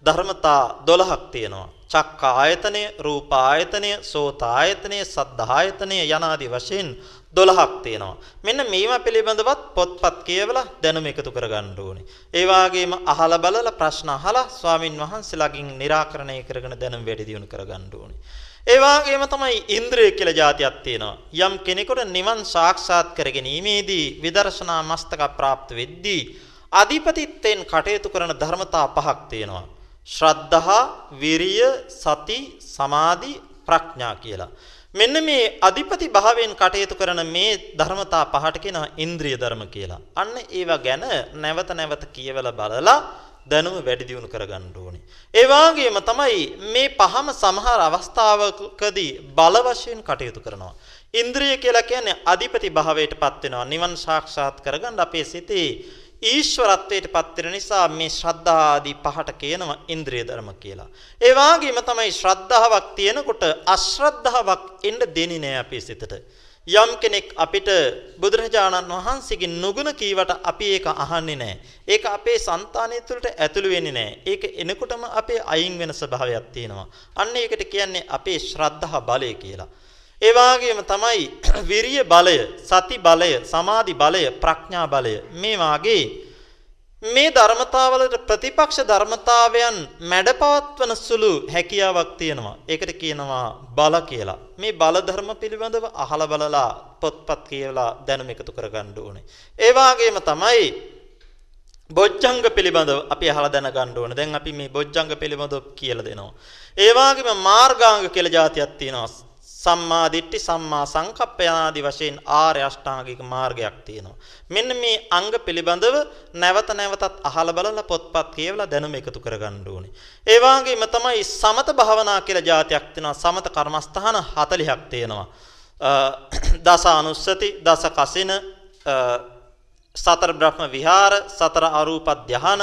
S1: ධර්මතා 12ක් තියෙනවා. චක්ක ආයතනය, රූප ආයතනය, සෝත ආයතනය, සද්ද ආයතනය යනාදී වශයෙන් 12ක් තියෙනවා. මෙන්න මේවා පිළිබඳවත් පොත්පත් කියවලා දැනුම එකතු කරගන්න ඕනේ. ඒ වගේම අහලා බලලා ප්‍රශ්න අහලා ස්වාමින් වහන්සේලාගෙන් निराකරණය කරගෙන දැනුම වැඩි දියුණු කරගන්න ඕනේ. ඒ වගේම තමයි ඉන්ද්‍රිය කියලා જાතියක් තියෙනවා. යම් කෙනෙකුට නිවන් සාක්ෂාත් කරගැනීමේදී විදර්ශනා මස්තක પ્રાપ્ત වෙද්දී අධිපතිත්වයෙන් කටයුතු කරන ධර්මතා පහක් තියෙනවා. ශ්‍රද්ධා, විරිය, සති, සමාධි, ප්‍රඥා කියලා. මෙන්න මේ අධිපති භාවයෙන් කටයුතු කරන මේ ධර්මතා පහට කියනවා ඉන්ද්‍රිය ධර්ම කියලා. අන්න ඒවා ගැන නැවත නැවත කියවලා බලලා දැනුම වැඩි දියුණු කරගන්න ඕනේ. ඒ වගේම තමයි මේ පහම සමහර අවස්ථාවකදී බල වශයෙන් කටයුතු කරනවා. ඉන්ද්‍රිය කියලා කියන්නේ අධිපති භාවයටපත් වෙනවා. නිවන් සාක්ෂාත් කරගන්න අපේ සිතේ ඊශ්වරත්වයටපත් වෙන නිසා මේ ශ්‍රද්ධා ආදී පහට කියනවා ඉන්ද්‍රිය ධර්ම කියලා. ඒ වගේම තමයි ශ්‍රද්ධාවක් තියෙනකොට අශ්‍රද්ධාවක් එන්න දෙන්නේ නැහැ අපේ සිතට. යම් කෙනෙක් අපිට බුදුරජාණන් වහන්සේගේ නුගුණ කීවට අපි ඒක අහන්නේ නැහැ. ඒක අපේ సంతානය තුළට ඇතුළු වෙන්නේ නැහැ. ඒක එනකොටම අපේ අයින් වෙන ස්වභාවයක් තියෙනවා. අන්න ඒකට කියන්නේ අපේ ශ්‍රද්ධා බලය කියලා. ඒ වගේම තමයි විරිය බලය, සති බලය, සමාධි බලය, ප්‍රඥා බලය මේ වාගේ මේ ධර්මතාවලට ප්‍රතිපක්ෂ ධර්මතාවයන් මැඩපවත්වන සුළු හැකියාවක් තියෙනවා. ඒකට කියනවා බල කියලා. මේ බල ධර්ම පිළිබඳව අහලා බලලා පොත්පත් කියවලා දැනුම එකතු කරගන්න ඕනේ. ඒ වගේම තමයි බොජ්ජංග පිළිබඳව අපි අහලා දැනගන්න ඕනේ. දැන් අපි මේ බොජ්ජංග පිළිබඳව කියලා දෙනවා. ඒ වගේම මාර්ගාංග කියලා જાතියක් තියෙනවා. සම්මා දිට්ඨි සම්මා සංකප්ප යනාදී වශයෙන් ආර්ය අෂ්ටාංගික මාර්ගයක් තියෙනවා. මෙන්න මේ අංග පිළිබඳව නැවත නැවතත් අහලා බලලා පොත්පත් කියවලා දැනුම එකතු කරගන්න ඕනේ. ඒ වගේම තමයි සමත භාවනා කියලා જાතියක් තියෙනවා. සමත කර්මස්ථාන 40ක් තියෙනවා. දස අනුස්සති, දස කසින, සතර බ්‍රහ්ම විහාර, සතර අරූප ධාන,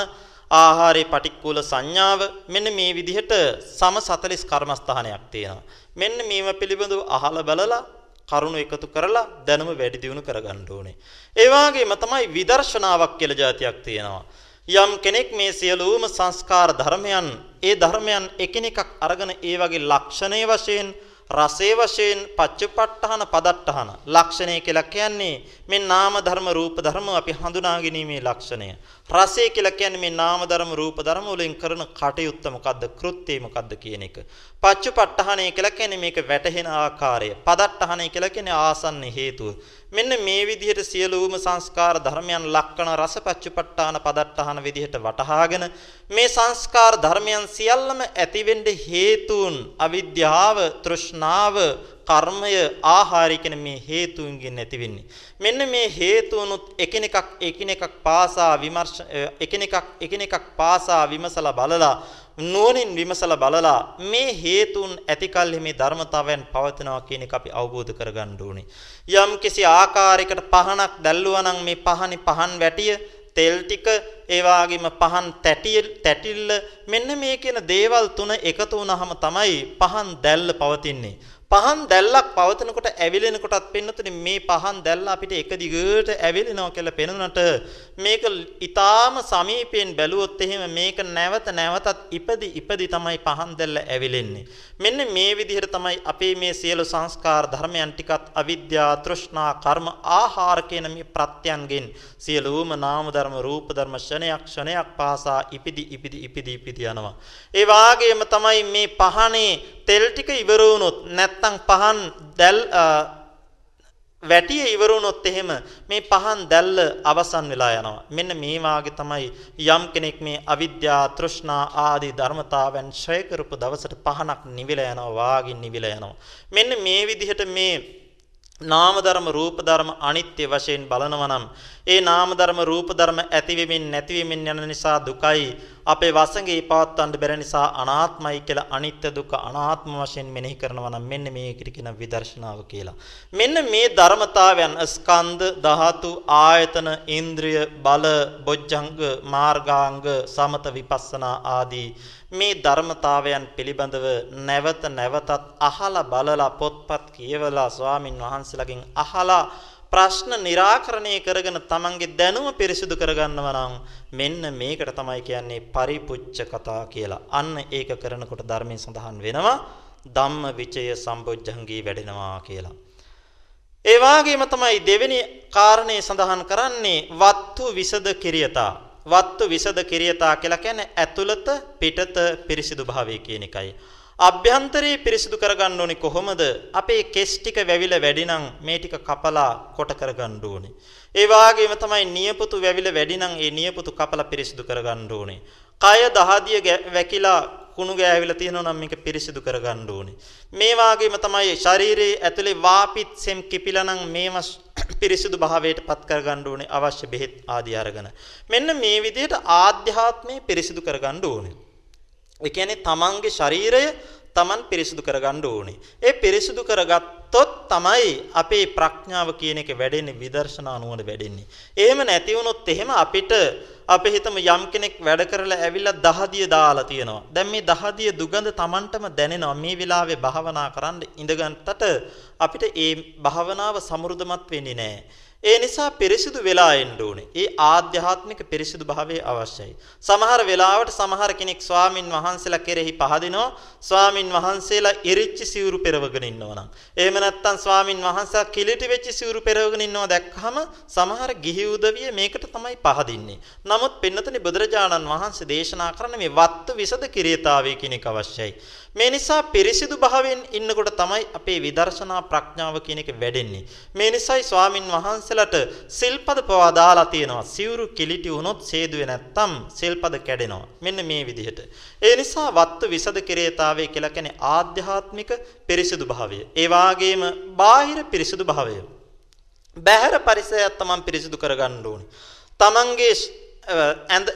S1: ආහාරේ පටික්කුල සංඥාව මෙන්න මේ විදිහට සම 40 කර්මස්ථානයක් තියෙනවා. මෙන්න මේව පිළිබඳව අහලා බලලා කරුණු එකතු කරලා දැනුම වැඩි දියුණු කරගන්න ඕනේ. ඒ වගේම තමයි විදර්ශනාවක් කියලා જાතියක් තියෙනවා. යම් කෙනෙක් මේ සියලුම සංස්කාර ධර්මයන් ඒ ධර්මයන් එකිනෙකක් අරගෙන ඒ වගේ ලක්ෂණයේ වශයෙන් රසේ වශයෙන් පච්චපට්ඨාන පදට්ඨාන ලක්ෂණය කියලා කියන්නේ මේ නාම ධර්ම රූප ධර්ම අපි හඳුනා ගැනීමේ ලක්ෂණය. රසය කියලා කියන්නේ මේ නාම ධර්ම රූප ධර්ම වලින් කරන කටයුත්ත මොකද්ද? කෘත්‍යය මොකද්ද කියන එක. පච්චපට්ඨානය කියලා කියන්නේ මේක වැටහෙන ආකාරය. පදට්ඨානය කියලා කියන්නේ ආසන්න හේතුව. මෙන්න මේ විදිහට සියලුම සංස්කාර ධර්මයන් ලක්කන රසපච්චපට්ඨාන පදට්ඨාන විදිහට වටහාගෙන මේ සංස්කාර ධර්මයන් සියල්ලම ඇතිවෙන්න හේතුන් අවිද්‍යාව, තෘෂ්ණාව, කර්මය, ආහාරය කියන මේ හේතුන්ගෙන් ඇති වෙන්නේ. මෙන්න මේ හේතුනුත් එකිනෙකක් එකිනෙකක් පාසා විමර්ශ එකිනෙකක් එකිනෙකක් පාසා විමසලා බලලා නුවණින් විමසලා බලලා මේ හේතුන් ඇතිකල්හි මේ ධර්මතාවයන් පවතිනවා කියන එක අපි අවබෝධ කරගන්න ඕනේ. යම් කිසි ආකාරයකට පහනක් දැල්ලුවා නම් මේ පහනි පහන් වැටිය තෙල් ටික ඒ වගේම පහන් තැටිල්ල මෙන්න මේ කියන දේවල් තුන එකතු වුනහම තමයි පහන් දැල්ල පවතින්නේ. පහන් දැල්ලක් පවතිනකොට ඇවිලෙනකොටත් පෙන්නතුනේ මේ පහන් දැල්ල අපිට එක දිගට ඇවිලෙනවා කියලා පෙනුනට මේක ඊටාම සමීපයෙන් බැලුවොත් එහෙම මේක නැවත නැවතත් ඉපදි ඉපදි තමයි පහන් දැල්ල ඇවිලෙන්නේ. මෙන්න මේ විදිහට තමයි අපේ මේ සියලු සංස්කාර ධර්මයන් ටිකත් අවිද්‍යා තෘෂ්ණා කර්ම ආහාර කියන මේ ප්‍රත්‍යයන්ගෙන් සියලුම නාම ධර්ම රූප ධර්ම ක්ෂණයක් ක්ෂණයක් පාසා ඉපිදි ඉපිදි ඉපිදි ඉපිදි යනවා. ඒ වාගේම තමයි මේ පහනේ තෙල් ටික ඉවර වුණොත් නැත්තම් පහන් දැල් වැටිය ඉවර වුණොත් එහෙම මේ පහන් දැල්ල අවසන් වෙලා යනවා. මෙන්න මේ වාගේ තමයි යම් කෙනෙක් මේ අවිද්‍යා තෘෂ්ණා ආදී ධර්මතාවයන් ඡය කරපු දවසට පහනක් නිවිලා යනවා වාගින් නිවිලා යනවා. මෙන්න මේ විදිහට මේ නාම ධර්ම රූප ධර්ම අනිත්‍ය වශයෙන් බලනවා නම් ඒ නාම ධර්ම රූප ධර්ම ඇතිවෙමින් නැතිවෙමින් යන නිසා දුකයි අපේ වසඟේ පවත්වන්න බැරි නිසා අනාත්මයි කියලා අනිත්‍ය දුක අනාත්ම වශයෙන් මෙනෙහි කරනවා නම් මෙන්න මේකට කියන විදර්ශනාව කියලා. මෙන්න මේ ධර්මතාවයන් ස්කන්ධ ධාතු ආයතන ඉන්ද්‍රිය බල බොජ්ජංග මාර්ගාංග සමත විපස්සනා ආදී මේ ධර්මතාවයන් පිළිබඳව නැවත නැවතත් අහලා බලලා පොත්පත් කියවලා ස්වාමින් වහන්සේලාගෙන් අහලා ප්‍රශ්න निराකරණය කරගෙන තමන්ගේ දැනුම පිරිසිදු කරගන්නවා නම් මෙන්න මේකට තමයි කියන්නේ පරිපුච්ඡ කතා කියලා. අන්න ඒක කරනකොට ධර්මයෙන් සඳහන් වෙනවා ධම්ම විචය සම්බොජ්ජංගී වැඩෙනවා කියලා. ඒ වගේම තමයි දෙවෙනි කාරණේ සඳහන් කරන්නේ වත්තු විසද කිරියතා. වත්තු විසද කිරියතා කියලා කියන්නේ ඇතුළත පිටත පිරිසිදු භාවය කියන එකයි. අභ්‍යන්තරේ පිරිසිදු කරගන්න ඕනේ කොහොමද? අපේ කෙස් ටික වැවිලා වැඩි නම් මේ ටික කපලා කොට කරගන්න ඕනේ. ඒ වාගේම තමයි නියපොතු වැවිලා වැඩි නම් ඒ නියපොතු කපලා පිරිසිදු කරගන්න ඕනේ. කය දහදිය වැකිලා කුණු ගෑවිලා තියෙනවා නම් මේක පිරිසිදු කරගන්න ඕනේ. මේ වාගේම තමයි ශරීරයේ ඇතුලේ වාපිත් සෙම් කිපිලා නම් මේව පිරිසිදු භාවයට පත් කරගන්න ඕනේ අවශ්‍ය බෙහෙත් ආදී අරගෙන. මෙන්න මේ විදිහට ආධ්‍යාත්මය පිරිසිදු කරගන්න ඕනේ. ඒ කියන්නේ තමන්ගේ ශරීරය තමන් පිරිසිදු කරගන්න ඕනේ. ඒ පිරිසිදු කරගත්තොත් තමයි අපේ ප්‍රඥාව කියන එක වැඩෙන්නේ විදර්ශනා නුවණ වැඩෙන්නේ. එහෙම නැති වුණොත් එහෙම අපිට අපි හිතමු යම් කෙනෙක් වැඩ කරලා ඇවිල්ලා දහදිය දාලා තියෙනවා. දැන් මේ දහදිය දුගඳ Tamanටම දැනෙනවා. මේ වෙලාවේ භාවනා කරන්න ඉඳගන්ටට අපිට ඒ භාවනාව සමෘද්ධමත් වෙන්නේ නැහැ. ඒ නිසා පිරිසිදු වෙලා එන්න ඕනේ. ඒ ආධ්‍යාත්මික පිරිසිදු භාවය අවශ්‍යයි. සමහර වෙලාවට සමහර කෙනෙක් ස්වාමින් වහන්සේලා කෙරෙහි පහදිනවා. ස්වාමින් වහන්සේලා ඉරිච්ච සිවුරු පෙරවගෙන ඉන්නවා නම්. එහෙම නැත්නම් ස්වාමින් වහන්සේලා කිලිටි වෙච්ච සිවුරු පෙරවගෙන ඉන්නවා දැක්කම සමහර ගිහි උදවිය මේකට තමයි පහදින්නේ. නමුත් පින්නතනි බුදුරජාණන් වහන්සේ දේශනා කරන මේ වත්තු විසද කිරියතාවය කියන එක අවශ්‍යයි. මේ නිසා පිරිසිදු භාවයෙන් ඉන්නකොට තමයි අපේ විදර්ශනා ප්‍රඥාව කියන එක වැඩෙන්නේ. මේ නිසායි ස්වාමින් වහන්සේලාට සිල්පද පවා දාලා තියෙනවා. සිවුරු කිලිටි වුණොත් සේදුවේ නැත්තම් සිල්පද කැඩෙනවා. මෙන්න මේ විදිහට. ඒ නිසා වත්තු විසද කිරේතාවේ කියලා කියන්නේ ආධ්‍යාත්මික පිරිසිදු භාවය. ඒ වාගේම බාහිර පිරිසිදු භාවය. බහැර පරිසරයත් තමන් පිරිසිදු කරගන්න ඕනේ. තමන්ගේ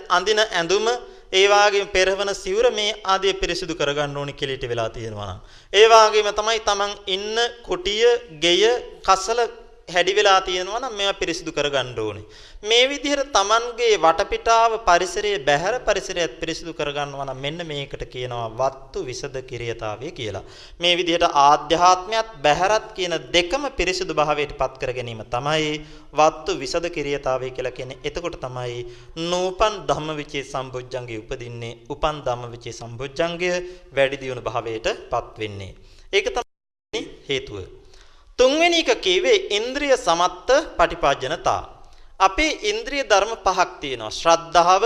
S1: අඳින ඇඳුම ඒ වාගේම පෙරවන සිවුර මේ ආදී පිරිසිදු කරගන්න ඕනි කෙලිට වෙලා තියෙනවා නම්. ඒ වාගේම තමයි Taman ඉන්න කුටිය, ගෙය, කසල හැඩි වෙලා තියෙනවා නම් මේවා පිරිසිදු කරගන්න ඕනේ. මේ විදිහට Tamanගේ වටපිටාව පරිසරයේ බැහැර පරිසරයත් පිරිසිදු කරගන්නවා නම් මෙන්න මේකට කියනවා වත්තු විසද කිරියතාවය කියලා. මේ විදිහට ආධ්‍යාත්මයත් බැහැරත් කියන දෙකම පිරිසිදු භාවයට පත් කර ගැනීම තමයි වත්තු විසද කිරියතාවය කියලා කියන්නේ. එතකොට තමයි නූපන් ධම්මවිචේ සම්බොජ්ජංගේ උපදින්නේ. උපන් ධම්මවිචේ සම්බොජ්ජංගය වැඩි දියුණු භාවයට පත් වෙන්නේ. ඒක හේතුව. තුන්වෙනි එක කියවේ ඉන්ද්‍රිය සමත්ත පටිපාජනතා. අපේ ඉන්ද්‍රිය ධර්ම පහක් තියෙනවා. ශ්‍රද්ධාව,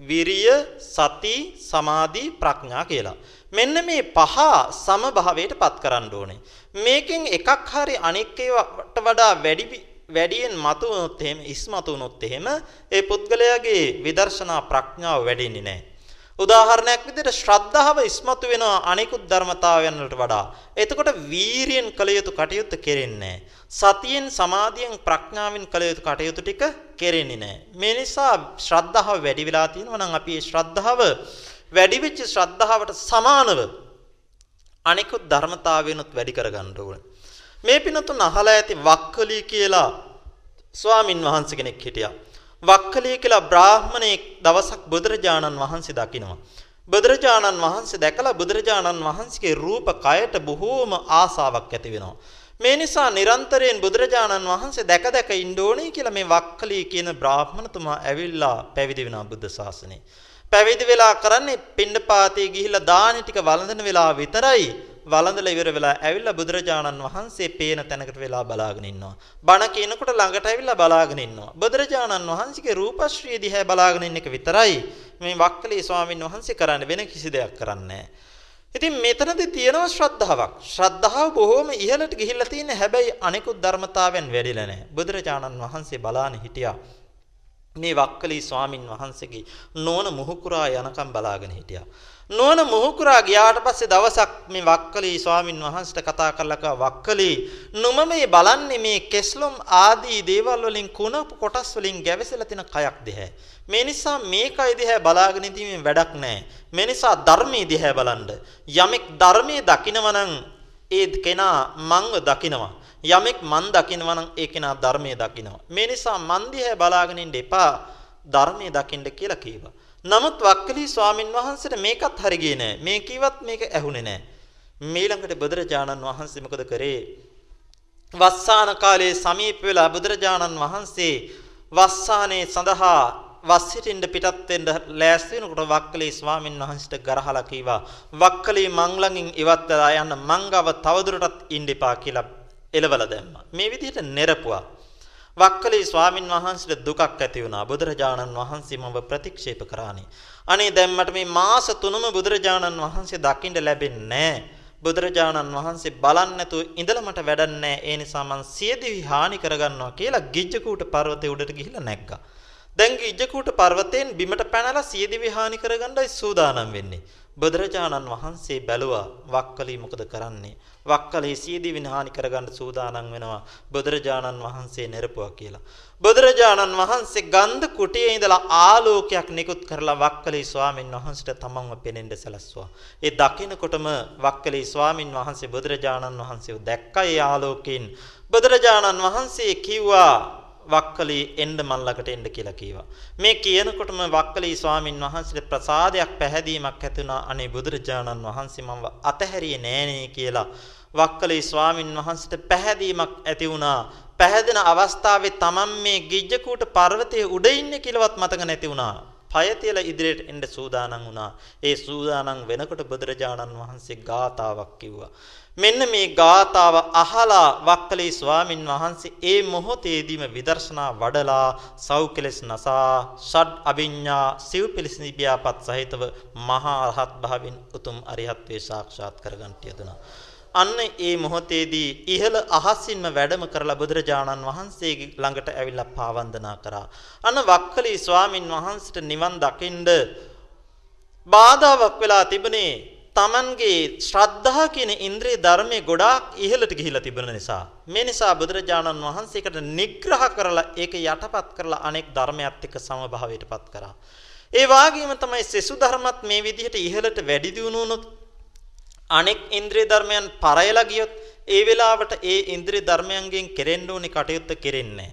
S1: විරිය, සති, සමාධි, ප්‍රඥා කියලා. මෙන්න මේ පහ සමභාවයට පත් කරන්න ඕනේ. මේකෙන් එකක් හරි අනික් ඒවාට වඩා වැඩි වැඩියෙන් මතු වුණොත් එහෙම ඉස්මතු වුණොත් එහෙම ඒ පුද්ගලයාගේ විදර්ශනා ප්‍රඥාව වැඩෙන්නේ නැහැ. උදාහරණයක් විදිහට ශ්‍රද්ධාව ඉස්මතු වෙන අනිකුත් ධර්මතාවයන් වලට වඩා. එතකොට වීරියෙන් කළ යුතු කටයුතු කෙරෙන්නේ සතියෙන් සමාධියෙන් ප්‍රඥාවෙන් කළ යුතු කටයුතු ටික කෙරෙන්නේ නැහැ. මේ නිසා ශ්‍රද්ධාව වැඩි වෙලා තියෙනවා නම් අපි මේ ශ්‍රද්ධාව වැඩි වෙච්ච ශ්‍රද්ධාවට සමානව අනිකුත් ධර්මතාවයනොත් වැඩි කරගන්න ඕනේ. මේ පිනතුන් අහලා ඇති වක්කලී කියලා ස්වාමින් වහන්සේ කෙනෙක් හිටියා. වක්කලී කියලා බ්‍රාහමණෙක් දවසක් බුදුරජාණන් වහන්සේ දකිනවා. බුදුරජාණන් වහන්සේ දැකලා බුදුරජාණන් වහන්සේගේ රූප කයට බොහෝම ආසාවක් ඇති වෙනවා. මේ නිසා නිරන්තරයෙන් බුදුරජාණන් වහන්සේ දැක දැක ඉන්න ඕනේ කියලා මේ වක්කලී කියන බ්‍රාහ්මණතුමා ඇවිල්ලා පැවිදි වෙනවා බුද්ධ ශාසනයේ. පැවිදි වෙලා කරන්නේ පින්නපාතේ ගිහිල්ලා දානි ටික වළඳන වෙලාව විතරයි. වළඳලා ඉවර වෙලා ඇවිල්ලා බුදුරජාණන් වහන්සේ පේන තැනකට වෙලා බලාගෙන ඉන්නවා. බණ කියනකොට ළඟට ඇවිල්ලා බලාගෙන ඉන්නවා. බුදුරජාණන් වහන්සේගේ රූපශ්‍රිය දිහා බලාගෙන ඉන්න එක විතරයි මේ වක්කලී ස්වාමීන් වහන්සේ කරන්නේ වෙන කිසි දෙයක් කරන්නේ ඉතින් මෙතනදී තියෙනවා ශ්‍රද්ධාවක්. ශ්‍රද්ධාව බොහොම ඉහළට ගිහිල්ලා තියෙන හැබැයි අනිකුත් ධර්මතාවයන් වැඩිලා නැහැ. බුදුරජාණන් වහන්සේ බලාන හිටියා. මේ වක්කලී ස්වාමින් වහන්සේගේ නෝන මුහුකුරා යනකම් බලාගෙන හිටියා. නෝන මුහුකුරා ගියාට පස්සේ දවසක් මේ වක්කලී ස්වාමින් වහන්සේට කතා කරලා කව වක්කලී නුම මේ බලන්නේ මේ කෙස්ලොම් ආදී දේවල් වලින් කුණප කොටස් වලින් ගැවසලා තියෙන කයක් දිහැ. මේ නිසා මේකයි දිහැ බලාගෙන ඉඳීමෙන් වැඩක් නැහැ. මේ නිසා ධර්මයේ දිහැ බලන්න. යමෙක් ධර්මයේ දකිනවනම් ඒ කෙනා මංව දකිනවා. යමෙක් මන් දකිනවා නම් ඒ කෙනා ධර්මයේ දකිනවා. මේ නිසා මන් දිහා බලාගෙන ඉන්න එපා ධර්මයේ දකින්න කියලා කීවා. නමුත් වක්කලි ස්වාමින් වහන්සේට මේකත් හරි ගියේ නෑ. මේ කිව්වත් මේක ඇහුනේ නෑ. මීළඟට බුදුරජාණන් වහන්සේ මොකද කරේ? වස්සාන කාලයේ සමීප වෙලා බුදුරජාණන් වහන්සේ වස්සානේ සඳහා වස් සිටින්න පිටත් වෙන්න ලෑස්ති වෙනකොට වක්කලී ස්වාමින් වහන්සේට ගරහලා කීවා වක්කලී මං ළඟින් ඉවත් වෙලා යන්න මංගව තවදුරටත් ඉන්න එපා කියලා එලවලා දැම්මා. මේ විදිහට නෙරපුවා. වක්කලී ස්වාමින් වහන්සේට දුකක් ඇති වුණා. බුදුරජාණන් වහන්සේ මම ප්‍රතික්ෂේප කරානේ. අනේ දැන් මට මේ මාස තුනම බුදුරජාණන් වහන්සේ දකින්න ලැබෙන්නේ බුදුරජාණන් වහන්සේ බලන්නේ නැතුව ඉඳලා මට වැඩක් නැහැ. ඒ නිසා මං සියදිවි හානි කරගන්නවා කියලා ගිජ්ජකූට පර්වතේ උඩට ගිහිල්ලා නැග්ගා. දැන් ගිජ්ජකූට පර්වතයෙන් බිමට පැනලා සියදිවි හානි කරගන්නයි සූදානම් වෙන්නේ. බුදුරජාණන් වහන්සේ බැලුවා වක්කලී මොකද කරන්නේ? වක්කලේ සියදී විනාහානි කරගන්න සූදානම් වෙනවා බුදුරජාණන් වහන්සේ නිරපුවා කියලා. බුදුරජාණන් වහන්සේ ගන්ධ කුටියේ ඉඳලා ආලෝකයක් නිකුත් කරලා වක්කලේ ස්වාමින් වහන්සේට තමන්ව පෙනෙන්න සැලැස්සුවා. ඒ දකිනකොටම වක්කලේ ස්වාමින් වහන්සේ බුදුරජාණන් වහන්සේව දැක්කා ඒ ආලෝකයෙන්. බුදුරජාණන් වහන්සේ කිව්වා වක්කලී එන්න මන් ළඟට එන්න කියලා කීවා. මේ කියනකොටම වක්කලී ස්වාමින් වහන්සේට ප්‍රසාදයක් පැහැදීමක් ඇති වුණා. අනේ බුදුරජාණන් වහන්සේ මම අතහැරියේ නෑනේ කියලා වක්කලී ස්වාමින් වහන්සේට පැහැදීමක් ඇති වුණා. පැහැදෙන අවස්ථාවේ තමන් මේ ගිජ්ජකූට පර්වතයේ උඩ ඉන්නේ කියලාවත් මතක නැති වුණා. පය තියලා ඉදිරියට එන්න සූදානම් වුණා. ඒ සූදානම් වෙනකොට බුදුරජාණන් වහන්සේ ගාතාවක් කිව්වා. මෙන්න මේ ගාතාව අහලා වක්කලී ස්වාමින් වහන්සේ ඒ මොහොතේදීම විදර්ශනා වඩලා සෞඛලස් නසා ෂඩ් අභිඤ්ඤා සිව් පිලිසිනිබියාපත් සහිතව මහා රහත් භාවින් උතුම් අරිහත් වේ සාක්ෂාත් කරගන්ට යදුනා. අන්න ඒ මොහොතේදී ඉහළ අහසින්ම වැඩම කරලා බුදුරජාණන් වහන්සේගේ ළඟට ඇවිල්ලා පාවන්දනා කරා. අන්න වක්කලී ස්වාමින් වහන්සේට නිවන් දකින්ද බාධාවක් වෙලා තිබුණේ Tamanගේ ශ්‍රද්ධා කියන ඉන්ද්‍රිය ධර්මයේ ගොඩාක් ඉහළට ගිහිලා තිබෙන නිසා මේ නිසා බුදුරජාණන් වහන්සේකට නිග්‍රහ කරලා ඒක යටපත් කරලා අනෙක් ධර්මයක් එක්ක සමභාවයටපත් කරා. ඒ වාගේම තමයි සෙසු ධර්මත් මේ විදිහට ඉහළට වැඩි දියුණු අනෙක් ඉන්ද්‍රිය ධර්මයන් පරයලා ගියොත් ඒ වෙලාවට ඒ ඉන්ද්‍රිය ධර්මයන්ගෙන් කෙරෙන්න ඕනි කටයුත්ත කෙරෙන්නේ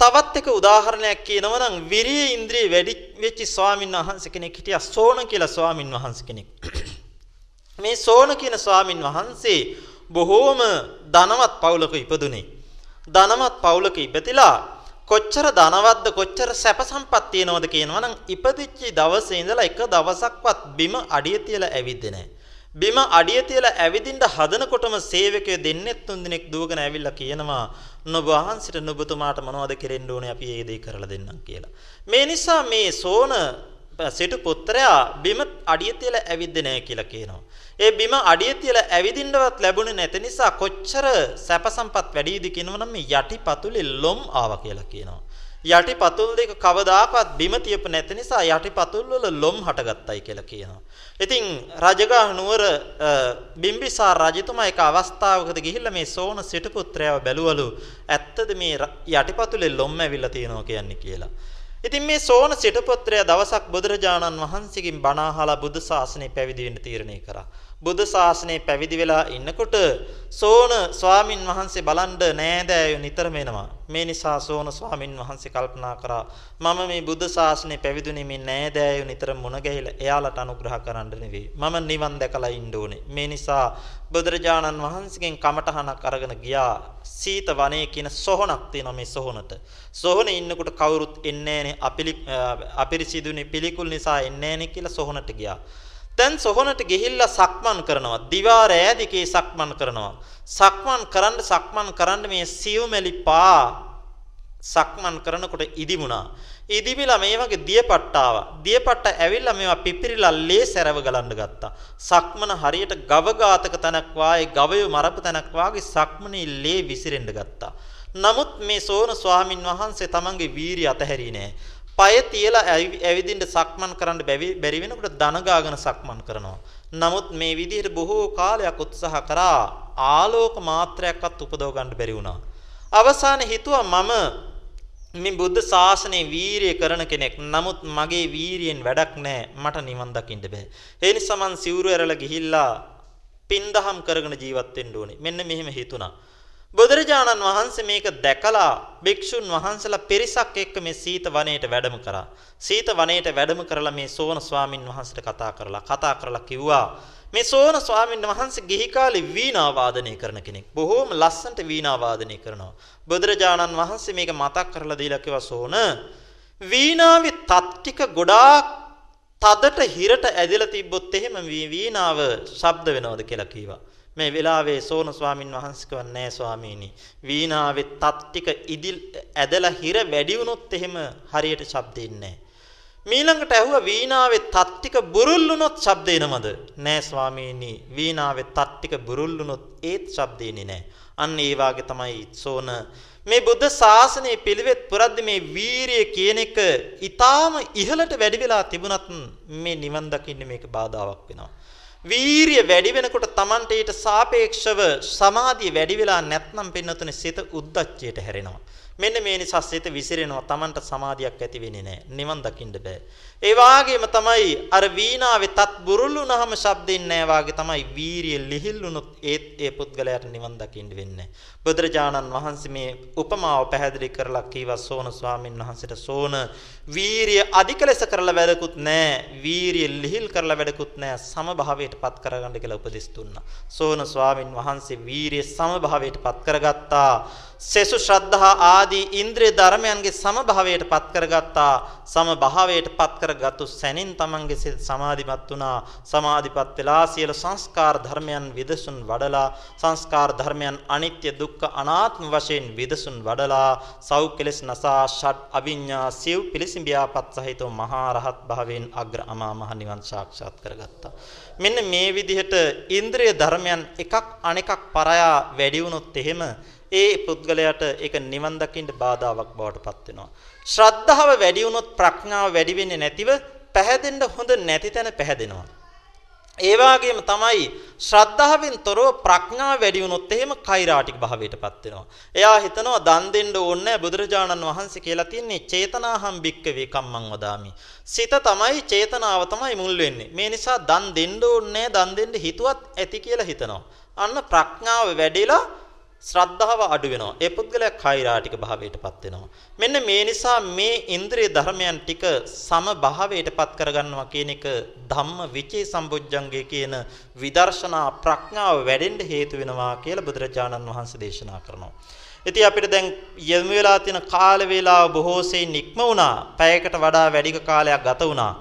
S1: තවත් එක උදාහරණයක් කියනවා නම් විරිය ඉන්ද්‍රිය වැඩි වෙච්ච ස්වාමීන් වහන්සේ කෙනෙක් හිටියා සෝන කියලා ස්වාමීන් වහන්සේ කෙනෙක්. මේ සෝන කියන ස්වාමීන් වහන්සේ බොහෝම ධනවත් පවුලක ඉපදුනේ. ධනවත් පවුලක ඉපතිලා කොච්චර ධනවත්ද කොච්චර සැප සම්පත් තියෙනවද කියනවනම් ඉපදිච්ච දවසේ ඉඳලා එක දවසක්වත් බිම අඩිය තියලා ඇවිද්දේ නැහැ. බිම අඩිය තියලා ඇවිදින්න හදනකොටම සේවකයෝ දෙන්නෙක් තුන් දෙනෙක් දුවගෙන ඇවිල්ලා කියනවා නුඹ වහන්සිට නුඹතුමාට මොනවද කෙරෙන්න ඕනේ අපි ඒ දේ කරලා දෙන්නම් කියලා. මේ නිසා මේ සෝන සිටු පුත්‍රයා බිම අඩිය තියලා ඇවිද්දේ නැහැ කියලා කියනවා. ඒ බිම අඩිය තියලා ඇවිදින්නවත් ලැබුණේ නැති නිසා කොච්චර සැප සම්පත් වැඩිද කියනවනම් මේ යටිපතුලේ ලොම් ආවා කියලා කියනවා. යටිපතුල් දෙක කවදාකවත් බිම තියපු නැති නිසා යටිපතුල් වල ලොම් හටගත්තයි කියලා කියනවා. ඉතින් රජගහ නුවර බිම්බිසාර රජතුමා එක අවස්ථාවකදී ගිහිල්ලා මේ සෝන සිටුපුත්‍රයව බැලුවලු ඇත්තද මේ යටිපතුලේ ලොම් ඇවිල්ලා තියෙනවා කියන්නේ කියලා. ඉතින් මේ සෝන සිටුපුත්‍රයා දවසක් බුදුරජාණන් වහන්සේගෙන් බණ අහලා බුදු ශාසනය පැවිදි වෙන්න තීරණය කරා. බුදු ශාසනයේ පැවිදි වෙලා ඉන්නකොට සෝන ස්වාමින් වහන්සේ බලන්ඩ නෑදෑයෝ නිතරම එනවා. මේ නිසා සෝන ස්වාමින් වහන්සේ කල්පනා කරා මම මේ බුදු ශාසනයේ පැවිදුනේ මේ නෑදෑයෝ නිතර මුණ ගැහිලා එයාලට අනුග්‍රහ කරන්න නෙවෙයි. මම නිවන් දැකලා ඉන්න ඕනේ. මේ නිසා බුදුරජාණන් වහන්සේගෙන් කමඨහනක් අරගෙන ගියා. සීත වනයේ කියන සොහනක් තියෙනවා මේ සොහනට. සොහනේ ඉන්නකොට කවුරුත් එන්නේ නැහැ අපිරිසිදුනේ පිළිකුල් නිසා එන්නේ නැහැ කියලා සොහනට ගියා. දැන් සොහනට ගිහිල්ලා සක්මන් කරනවා. දිවා රෑදිකේ සක්මන් කරනවා. සක්මන් කරන්න සක්මන් කරන්න මේ සියුමැලි පා සක්මන් කරනකොට ඉදිමුණා. ඉදිවිලා මේ වගේ දියපට්ට ආවා. දියපට්ට ඇවිල්ලා මේවා පිපිරිලා ලේ සැරව ගලන්න ගත්තා. සක්මන හරියට ගව ඝාතක තැනක් වායේ ගවය මරපු තැනක් වාගේ සක්මනේ ලේ විසිරෙන්න ගත්තා. නමුත් මේ සෝන ස්වාමින් වහන්සේ තමන්ගේ වීරිය අතහැරියේ නෑ. පය තියලා ඇවිදින්න සක්මන් කරන්න බැරි වෙනකොට දන ගාගෙන සක්මන් කරනවා. නමුත් මේ විදිහට බොහෝ කාලයක් උත්සාහ කරා ආලෝක මාත්‍රයක්වත් උපදව ගන්න බැරි වුණා. අවසානයේ හිතුවා මම මේ බුද්ධ ශාසනයේ වීරිය කරන කෙනෙක්. නමුත් මගේ වීරියෙන් වැඩක් නැහැ. මට නිවන් දකින්න බෑ. ඒ නිසා මං සිවුරු ඇරලා ගිහිල්ලා පින්දහම් කරගෙන ජීවත් වෙන්න ඕනේ. මෙන්න මෙහෙම හිතුණා. බුදුරජාණන් වහන්සේ මේක දැකලා භික්ෂුන් වහන්සේලා පිරිසක් එක්ක මේ සීත වනයේට වැඩම කරා. සීත වනයේට වැඩම කරලා මේ සෝන ස්වාමින් වහන්සේට කතා කරලා කතා කරලා කිව්වා මේ සෝන ස්වාමින් වහන්සේ ගිහි කාලේ වීණා වාදනය කරන කෙනෙක්. බොහෝම ලස්සනට වීණා වාදනය කරනවා. බුදුරජාණන් වහන්සේ මේක මතක් කරලා දීලා කිව්වා සෝන වීණාවේ තත් ටික ගොඩාක් තදට හිරට ඇදලා තිබ්බොත් එහෙම වීණාව ශබ්ද වෙනවද කියලා කිව්වා. මේ වෙලාවේ සෝන ස්වාමින් වහන්සේ කවන්නේ ස්වාමීනි වීණාවේ තත් ටික ඉදිල් ඇදලා හිර වැඩි වුණොත් එහෙම හරියට ශබ්ද එන්නේ මීළඟට ඇහුවා වීණාවේ තත් ටික බුරුල් වුණොත් ශබ්ද එනවද? නෑ ස්වාමීනි වීණාවේ තත් ටික බුරුල් වුණොත් ඒත් ශබ්ද එන්නේ නෑ. අන්න ඒ වාගේ තමයි සෝන. මේ බුද්ධ ශාසනයේ පිළිවෙත් පුරද්දී මේ වීරිය කියන එක ඊටාම ඉහළට වැඩි වෙලා තිබුණත් මේ නිවන් දකින්න මේක බාධාවක් වෙනවා. වීරිය වැඩි වෙනකොට Tamante ඊට සාපේක්ෂව සමාධිය වැඩි වෙලා නැත්නම් පින්නතුනේ සිත උද්දච්චයට හැරෙනවා. මෙන්න මේ නිසා සිත විසිරෙනවා. Tamanta සමාධියක් ඇති වෙන්නේ නැහැ. නිවන් දකින්න බෑ. ඒ වාගේම තමයි අර වීණාවේ තත් බුරුල්ුනහම ශබ්දින්නේ නැහැ වාගේ තමයි වීරිය ලිහිල්ුනොත් ඒත් ඒ පුද්ගලයාට නිවන් දකින්න වෙන්නේ. බුදුරජාණන් වහන්සේ මේ උපමාව පැහැදිලි කරලා කීවා සෝන ස්වාමීන් වහන්සේට සෝන වීරිය අධික ලෙස කරලා වැඩකුත් නැහැ. වීරිය ලිහිල් කරලා වැඩකුත් නැහැ. සමභාවයට පත් කරගන්න කියලා උපදෙස් දුන්නා. සෝන ස්වාමීන් වහන්සේ වීරිය සමභාවයට පත් කරගත්තා. සෙසු ශ්‍රද්ධා ආදී ඉන්ද්‍රිය ධර්මයන්ගේ සමභාවයට පත් කරගත්තා. සමභාවයට පත් කරගත්තු සැනින් තමන්ගේ සිත සමාධිමත් වුණා. සමාධිපත් වෙලා සියලු සංස්කාර ධර්මයන් විදසුන් වඩලා සංස්කාර ධර්මයන් අනිත්‍ය දුක්ඛ අනාත්ම වශයෙන් විදසුන් වඩලා සව් කෙලස් නසා ෂඩ් අවිඤ්ඤා සිව් පිළිසිඹියාපත් සහිතව මහා රහත් භාවයෙන් අග්‍ර අමා මහ නිවන් සාක්ෂාත් කරගත්තා. මෙන්න මේ විදිහට ඉන්ද්‍රිය ධර්මයන් එකක් අනෙකක් පරයා වැඩි වුණොත් එහෙම ඒ පුද්ගලයාට ඒක නිවන් දකින්න බාධාවක් බවට පත් වෙනවා. ශ්‍රද්ධාව වැඩි වුණොත් ප්‍රඥාව වැඩි වෙන්නේ නැතිව පැහැදෙන්න හොඳ නැති තැන පැහැදෙනවා. ඒ වගේම තමයි ශ්‍රද්ධාවෙන් තොරව ප්‍රඥාව වැඩි වුණොත් එහෙම කෛරාටික භාවයටපත් වෙනවා. එයා හිතනවා දන් දෙන්න ඕනේ බුදුරජාණන් වහන්සේ කියලා තියන්නේ චේතනාහම් භික්කවේ කම්මං වදාමි. සිත තමයි චේතනාව තමයි මුල් වෙන්නේ. මේ නිසා දන් දෙන්න ඕනේ දන් දෙන්න හිතුවත් ඇති කියලා හිතනවා. අන්න ප්‍රඥාව වැඩිලා ශ්‍රද්ධාව අඩු වෙනවා. ඒ පුද්ගලයා කෛරාටික භාවයටපත් වෙනවා. මෙන්න මේ නිසා මේ ඉන්ද්‍රිය ධර්මයන් ටික සම භාවයටපත් කරගන්නවා කියන එක ධම්ම විචේ සම්බොජ්ජංගේ කියන විදර්ශනා ප්‍රඥාව වැඩෙන්න හේතු වෙනවා කියලා බුදුරජාණන් වහන්සේ දේශනා කරනවා. ඉතින් අපිට දැන් යොමු වෙලා තියෙන කාල වේලාව බොහෝසෙයින් ඉක්ම වුණා. පැයකට වඩා වැඩි කාලයක් ගත වුණා.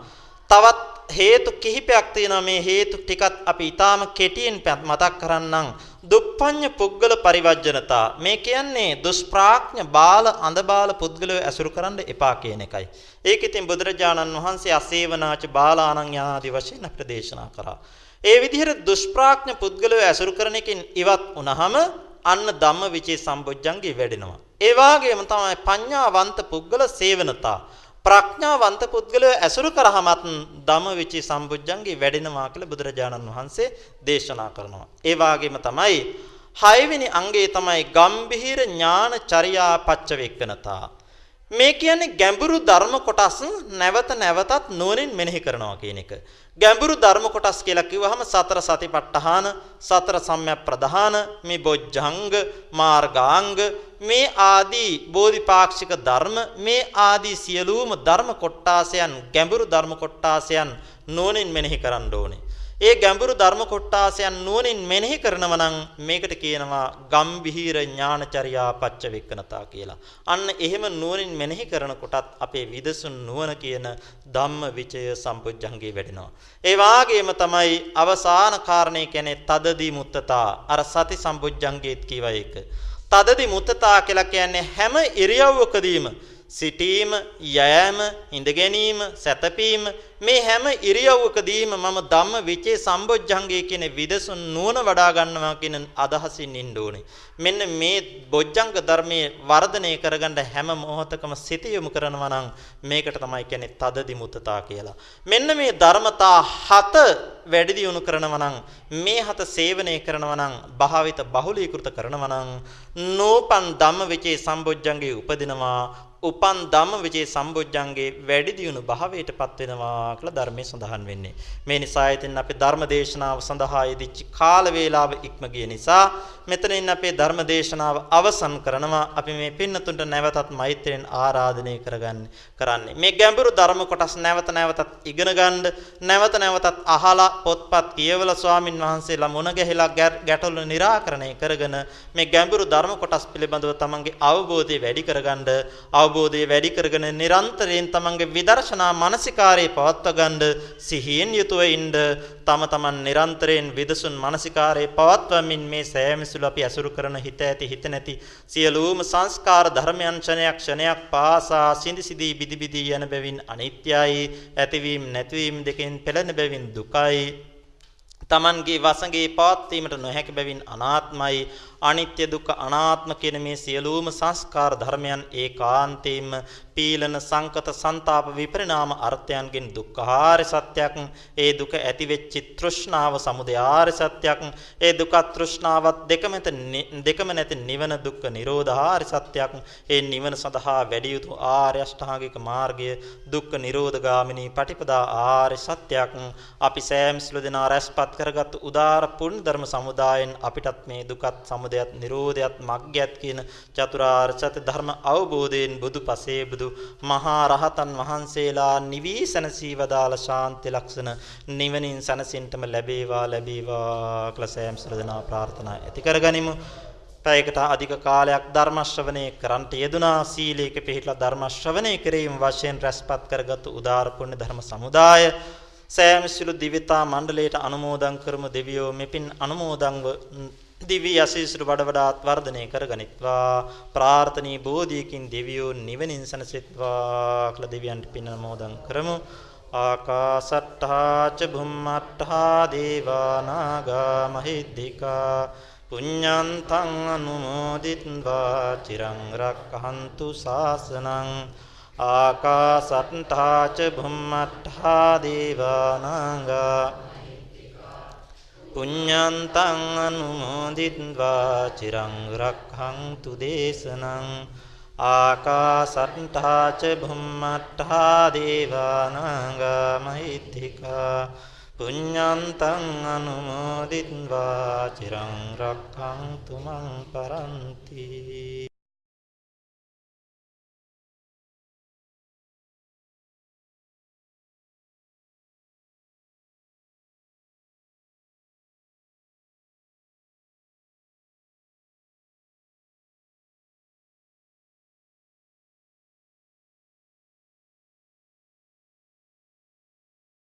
S1: තවත් හේතු කිහිපයක් තියෙනවා මේ හේතු ටිකත් අපි ඊටාම කෙටියෙන් මතක් කරන්නම් දුප්පඤ්ඤ පුද්ගල පරිවර්ජනතා මේ කියන්නේ දුෂ්ප්‍රාඥ බාල අඳබාල පුද්ගලයෝ ඇසුරු කරන්න එපා කියන එකයි. ඒක ඉතින් බුදුරජාණන් වහන්සේ අසේවනාච බාලාණන් යාදී වශයෙන් අපිට දේශනා කරා. ඒ විදිහට දුෂ්ප්‍රාඥ පුද්ගලයෝ ඇසුරු කරන එකෙන් ඉවත් වුනහම අන්න ධම්ම විචේ සම්බොජ්ජංගේ වැඩෙනවා. ඒ වගේම තමයි පඤ්ඤාවන්ත පුද්ගල සේවනතා. ප්‍රඥාවන්ත පුද්ගලයෝ ඇසුරු කරාමත් ධම්මවිචි සම්බුද්ධංගේ වැඩෙනවා කියලා බුදුරජාණන් වහන්සේ දේශනා කරනවා. ඒ වගේම තමයි හයවෙනි අංගය තමයි ගම්භීර ඥාන චර්යා පච්ච වේක්කනතා. මේ කියන්නේ ගැඹුරු ධර්ම කොටස් නැවත නැවතත් නුවණින් මෙනෙහි කරනවා කියන එක. ගැඹුරු ධර්ම කොටස් කියලා කිව්වහම සතර සතිපට්ඨාන, සතර සම්‍යක් ප්‍රධාන, මේ බොජ්ජංග, මාර්ගාංග මේ ආදී බෝධිපාක්ෂික ධර්ම මේ ආදී සියලුම ධර්ම කොටාසයන් ගැඹුරු ධර්ම කොටාසයන් නුවණින් මෙනෙහි කරන්න ඕනේ. ඒ ගැඹුරු ධර්ම කොටාසයන් නුවණින් මෙනෙහි කරනවා නම් මේකට කියනවා ගම්භීර ඥානචර්යා පච්ච වෙක්කනතා කියලා. අන්න එහෙම නුවණින් මෙනෙහි කරනකොටත් අපේ විදසුන් නුවණ කියන ධම්ම විචය සම්පුජ්ජංගේ වැඩෙනවා. ඒ වාගේම තමයි අවසාන කාරණේ කියන්නේ තදදී මුත්තතා අර සති සම්පුජ්ජංගේත් කියවා ඒක. තදදී මුත්තතා කියලා කියන්නේ හැම ඉරියව්වකදීම සිටීම, යෑම, ඉඳ ගැනීම, සැතපීම මේ හැම ඉරියව්වකදීම මම ධම්ම විචේ සම්බොජ්ජංගය කියන විදසුන් නුවණ වඩා ගන්නවා කියන අදහසින් ඉන්න ඕනේ. මෙන්න මේ බොජ්ජංග ධර්මයේ වර්ධනය කරගන්න හැම මොහොතකම සිත යොමු කරනවා නම් මේකට තමයි කියන්නේ තදදි මුතතා කියලා. මෙන්න මේ ධර්මතා හත වැඩි දියුණු කරනවා නම් මේ හත සේවනය කරනවා නම් භාවිත බහුලීකృత කරනවා නම් නෝපන් ධම්ම විචේ සම්බොජ්ජංගේ උපදිනවා උපන් ධම්ම විජේ සම්බොජ්ජංගේ වැඩි දියුණු භාවයටපත් වෙනවා කියලා ධර්මයේ සඳහන් වෙන්නේ. මේ නිසා ඉතින් අපි ධර්ම දේශනාව සඳහා යෙදිච්ච කාල වේලාව ඉක්ම ගිය නිසා මෙතනින් අපේ ධර්ම දේශනාව අවසන් කරනවා. අපි මේ පින්නතුන්ට නැවතත් මෛත්‍රියෙන් ආරාධනය කරගන්න කරන්නේ. මේ ගැඹුරු ධර්ම කොටස් නැවත නැවතත් ඉගෙන ගන්න, නැවත නැවතත් අහලා පොත්පත් කියවලා ස්වාමින් වහන්සේලා මුණ ගැහිලා ගැටලු निराකරණය කරගෙන මේ ගැඹුරු ධර්ම කොටස් පිළිබඳව තමන්ගේ අවබෝධය වැඩි කරගන්න අවබෝධය වැඩි කරගෙන නිරන්තරයෙන් තමන්ගේ විදර්ශනා මානසිකාරයේ පවත්වා ගන්න සිහියෙන් යුතුව ඉන්න තම තමන් නිරන්තරයෙන් විදසුන් මානසිකාරයේ පවත්වමින් මේ සෑමසුළු අපි අසුරු කරන හිත ඇති හිත නැති සියලුම සංස්කාර ධර්මයන් ක්ෂණයක් ක්ෂණයක් පාසා සිඳි සිදී බිදි බිදි යන බැවින් අනිත්‍යයි ඇතිවීම නැතිවීම දෙකෙන් පෙළෙන බැවින් දුකයි. තමන්ගේ වසඟේ පවත්වීමට නොහැකි බැවින් අනාත්මයි අනිත්‍ය දුක්ඛ අනාත්ම කියන මේ සියලුම සංස්කාර ධර්මයන් ඒකාන්තයෙන්ම පීලන සංකත ਸੰతాප විපරිණාම අර්ථයන්ගෙන් දුක්ඛාර සත්‍යයක් ඒ දුක ඇති වෙච්ච තෘෂ්ණාව සමුදයාර සත්‍යයක් ඒ දුක තෘෂ්ණාවත් දෙකම දෙකම නැති නිවන දුක්ඛ නිරෝධාර සත්‍යයක් ඒ නිවන සඳහා වැඩි යුතු ආර්ය අෂ්ටාංගික මාර්ගය දුක්ඛ නිරෝධගාමිනී පටිපදා ආර්ය සත්‍යයක්. අපි සෑම සිළු දෙනා රැස්පත් කරගත් උදාර පුණ්‍ය ධර්ම සමුදායෙන් අපිටත් මේ දුකත් සමු සමුදයත් නිරෝධයත් මග්ගයත් කියන චතුරාර්ය සත්‍ය ධර්ම අවබෝධයෙන් බුදුපසේ බුදු මහා රහතන් වහන්සේලා නිවී සැනසී වදාළ ශාන්ති ලක්ෂණ නිවනින් සැනසෙන්නටම ලැබේවා ලැබේවා කියලා සෑම සරදනා ප්‍රාර්ථනා ඇති කරගනිමු. පැයකට අධික කාලයක් ධර්ම ශ්‍රවණය කරන්ට යෙදුනා. සීලයක පිළිපදලා ධර්ම ශ්‍රවණය කිරීම වශයෙන් රැස්පත් කරගත් උදාර පුණ්‍ය ධර්ම සමුදාය සෑම සිළු දිවිතා මණ්ඩලයට අනුමෝදන් කරමු දෙවියෝ මෙපින් අනුමෝදන්ව දිව්‍ය යසීසුරු වඩ වඩාත් වර්ධනය කරගනිත්වා. ප්‍රාර්ථනීය බෝධියකින් දෙවියෝ නිවනින් සැනසෙත්වා කියලා දෙවියන්ට පින් නමෝදන් කරමු. ආකාසට්ඨා ච භුම්මට්ඨා දේවා නාග මහිද්దికා. පුඤ්ඤන්තං අනුමෝදිත්වා. චිරං රක්ඛන්තු ශාසනං ආකාසට්ඨා ච භුම්මට්ඨා දේවා නාග පුඤ්ඤන්තං අනුමෝදිත්වා චිරං රක්ඛන්තු දේශනං ආකාසට්ඨා ච භුම්මට්ඨා දේවානාග මහිත්‍තිකා පුඤ්ඤන්තං අනුමෝදිත්වා චිරං රක්ඛන්තු මං පරන්ති